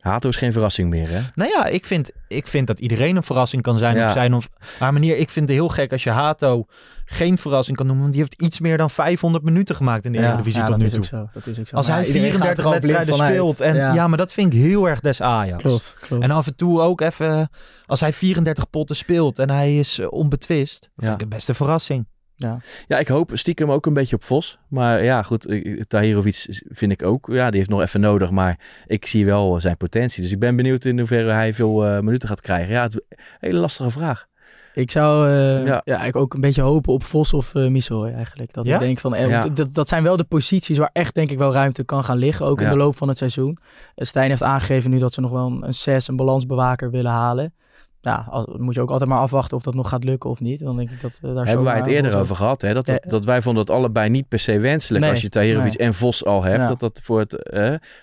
Hato is geen verrassing meer, hè? Nou ja, ik vind, ik vind dat iedereen een verrassing kan zijn Ja. op zijn of haar manier. Ik vind het heel gek als je Hato geen verrassing kan noemen. Want die heeft iets meer dan 500 minuten gemaakt in de Eredivisie ja, tot dat nu is toe. ook zo. Dat is ook zo. Als Maar hij ja, iedereen gaat 34 er al blind wedstrijden speelt. En, ja. ja. maar dat vind ik heel erg des Ajax. klopt, klopt. En af en toe ook even, als hij 34 potten speelt en hij is eh, onbetwist, dat Ja. vind ik het best een verrassing. Ja. ja, ik hoop stiekem ook een beetje op Vos. Maar ja, goed, eh, Tahirovic vind ik ook. Ja, die heeft nog even nodig. Maar ik zie wel zijn potentie. Dus ik ben benieuwd in hoeverre hij veel uh, minuten gaat krijgen. Ja, het hele lastige vraag. Ik zou uh, ja. ja. ik ook een beetje hopen op Vos of uh, Missouri eigenlijk. Dat ja? ik denk van, eh, ja. dat, dat zijn wel de posities waar echt denk ik wel ruimte kan gaan liggen. Ook in de loop van het seizoen. Stijn heeft aangegeven nu dat ze nog wel een, een 6, een balansbewaker willen halen. Ja, als, moet je ook altijd maar afwachten of dat nog gaat lukken of niet. Dan denk ik dat uh, daar Hebben wij het eerder over gehad. Hè? Dat, dat, dat, wij vonden dat allebei niet per se wenselijk. Nee, als je Tahirovic nee. en Vos al hebt. Dat dat voor het,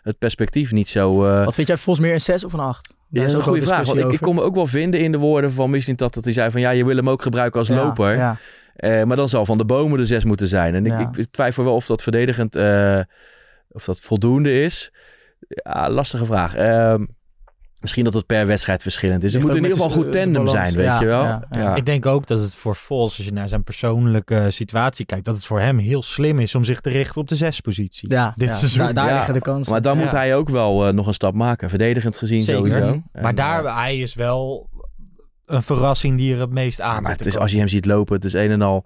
het perspectief niet zo... Wat vind jij Vos meer een 6 of een 8? Ja, dat is een goede vraag. Want ik, ik, kon me ook wel vinden in de woorden van misschien dat, dat hij zei van ja, je wil hem ook gebruiken als ja, loper. Ja. Uh, maar dan zal Van de Bomen de zes moeten zijn. En ik, ik, twijfel wel of dat verdedigend, uh, of dat voldoende is. Ja, lastige vraag. Uh, Misschien dat het per wedstrijd verschillend is. Het moet in ieder geval goed tandem zijn, weet ja, je wel. Ja, ja. Ik denk ook dat het voor Vos, als je naar zijn persoonlijke situatie kijkt, dat het voor hem heel slim is om zich te richten op de zespositie. Ja, dit seizoen. Daar, daar liggen de kansen. Maar dan moet hij ook wel uh, nog een stap maken. Verdedigend gezien Zeker. sowieso. Maar en, daar, hij is wel een verrassing die er het meest aan maar het is, Als je hem ziet lopen, het is een en al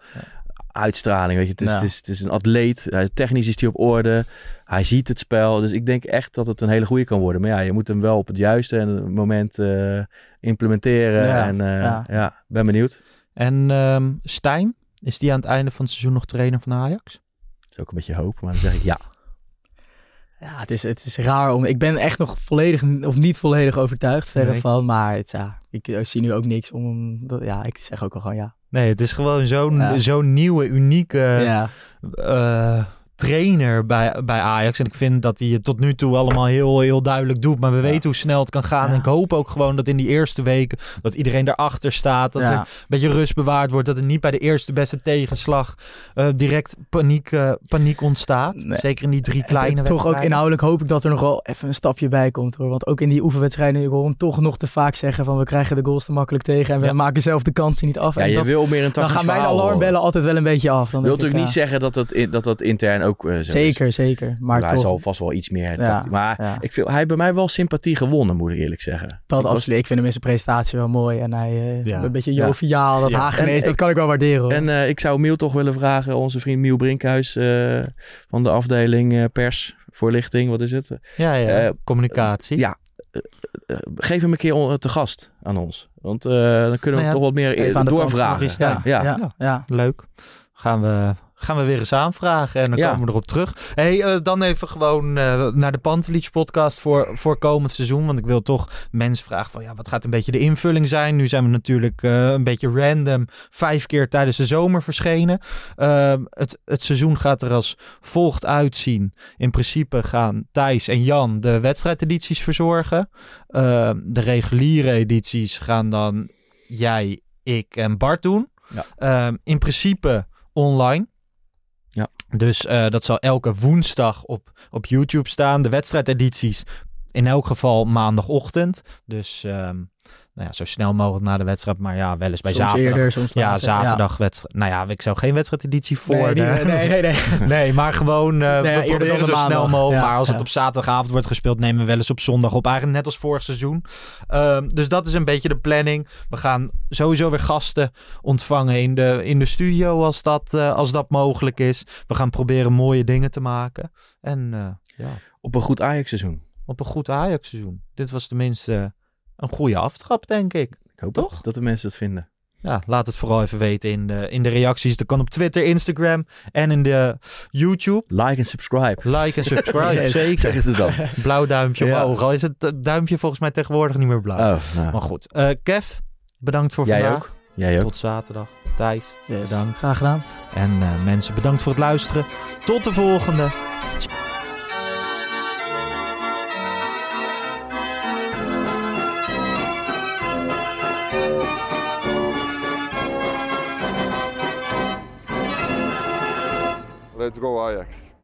uitstraling. Weet je, het is, ja. het, is, het is een atleet. Technisch is hij op orde. Hij ziet het spel. Dus ik denk echt dat het een hele goede kan worden. Maar ja, je moet hem wel op het juiste moment uh, implementeren. Ja, en uh, ja. ja. ben benieuwd. En um, Stijn, is die aan het einde van het seizoen nog trainer van Ajax? Dat is ook een beetje hoop, maar dan zeg ik ja. Ja, het is, het is raar om. Ik ben echt nog volledig of niet volledig overtuigd verder nee. van. Maar het, ja, ik, ik, zie nu ook niks om. Ja, ik zeg ook al gewoon ja. Nee, het is gewoon zo'n ja. zo'n nieuwe, unieke ja. uh, trainer bij, bij Ajax. En ik vind dat hij het tot nu toe allemaal heel, heel duidelijk doet. Maar we ja. weten hoe snel het kan gaan. En ik hoop ook gewoon dat in die eerste weken dat iedereen erachter staat. Dat er een beetje rust bewaard wordt. Dat er niet bij de eerste beste tegenslag uh, direct paniek, uh, paniek ontstaat. Nee. Zeker in die drie kleine Toch wedstrijden. ook inhoudelijk hoop ik dat er nog wel even een stapje bij komt. hoor. Want ook in die oefenwedstrijden, ik hoor hem toch nog te vaak zeggen van we krijgen de goals te makkelijk tegen. En we maken zelf de kansen niet af. Ja, en je dat, wil meer een Dan gaan mijn alarmbellen altijd wel een beetje af. Dan Wilt natuurlijk niet zeggen dat dat, in, dat, dat intern ook uh, zo Zeker, is. zeker. Maar hij toch... zal vast wel iets meer. Ja, maar ja. ik vind, hij heeft bij mij wel sympathie gewonnen, moet ik eerlijk zeggen. Dat ik absoluut. Was... Ik vind hem in zijn presentatie wel mooi. En hij uh, ja. een beetje joviaal, dat ja. Hagenees, dat kan ik wel waarderen. Hoor. En uh, ik zou Miel toch willen vragen, onze vriend Miel Brinkhuis uh, van de afdeling pers, voorlichting, wat is het? Ja, ja. communicatie. ja, geef hem een keer te gast aan ons. Want dan kunnen we nou toch wat meer doorvragen. Ja, ja. Ja. ja, leuk. Gaan we gaan we weer eens aanvragen en dan ja. komen we erop terug. hey, uh, dan even gewoon uh, naar de Pantelich podcast voor, voor komend seizoen. Want ik wil toch mensen vragen van ja, wat gaat een beetje de invulling zijn? Nu zijn we natuurlijk uh, een beetje random vijf keer tijdens de zomer verschenen. Ehm, het, het seizoen gaat er als volgt uitzien. In principe gaan Thijs en Jan de wedstrijdedities verzorgen. Ehm, de reguliere edities gaan dan jij, ik en Bart doen. Ja. Um, in principe online. Ja. Dus uh, dat zal elke woensdag op, op YouTube staan. De wedstrijdedities in elk geval maandagochtend. Dus um, nou ja, zo snel mogelijk na de wedstrijd. Maar ja, wel eens bij soms zaterdag. Eerder, soms ja, later, zaterdag ja. wedstrijd. Nou ja, ik zou geen wedstrijdeditie voor. Nee, nee, nee, nee. nee, maar gewoon uh, nee, we proberen zo maandag. snel mogelijk. Ja, maar als ja. het op zaterdagavond wordt gespeeld, nemen we wel eens op zondag op. Eigenlijk net als vorig seizoen. Um, dus dat is een beetje de planning. We gaan sowieso weer gasten ontvangen in de, in de studio als dat, uh, als dat mogelijk is. We gaan proberen mooie dingen te maken. En uh, ja. Op een goed Ajax-seizoen. Op een goed Ajax-seizoen. Dit was tenminste een goede aftrap, denk ik. Ik hoop Toch? dat de mensen het vinden. Ja, laat het vooral even weten in de, in de reacties. Dat kan op Twitter, Instagram en in de YouTube. Like en subscribe. Like en subscribe, yes, zeker. Zeggen ze dan. Blauw duimpje Ja. omhoog. Al is het duimpje volgens mij tegenwoordig niet meer blauw. Oh, nou. Maar goed. Eh, Kev, bedankt voor Jij vandaag. ook. Jij ook. Tot zaterdag. Thijs, Yes. bedankt. Graag gedaan. En eh, mensen, bedankt voor het luisteren. Tot de volgende. Let's go Ajax.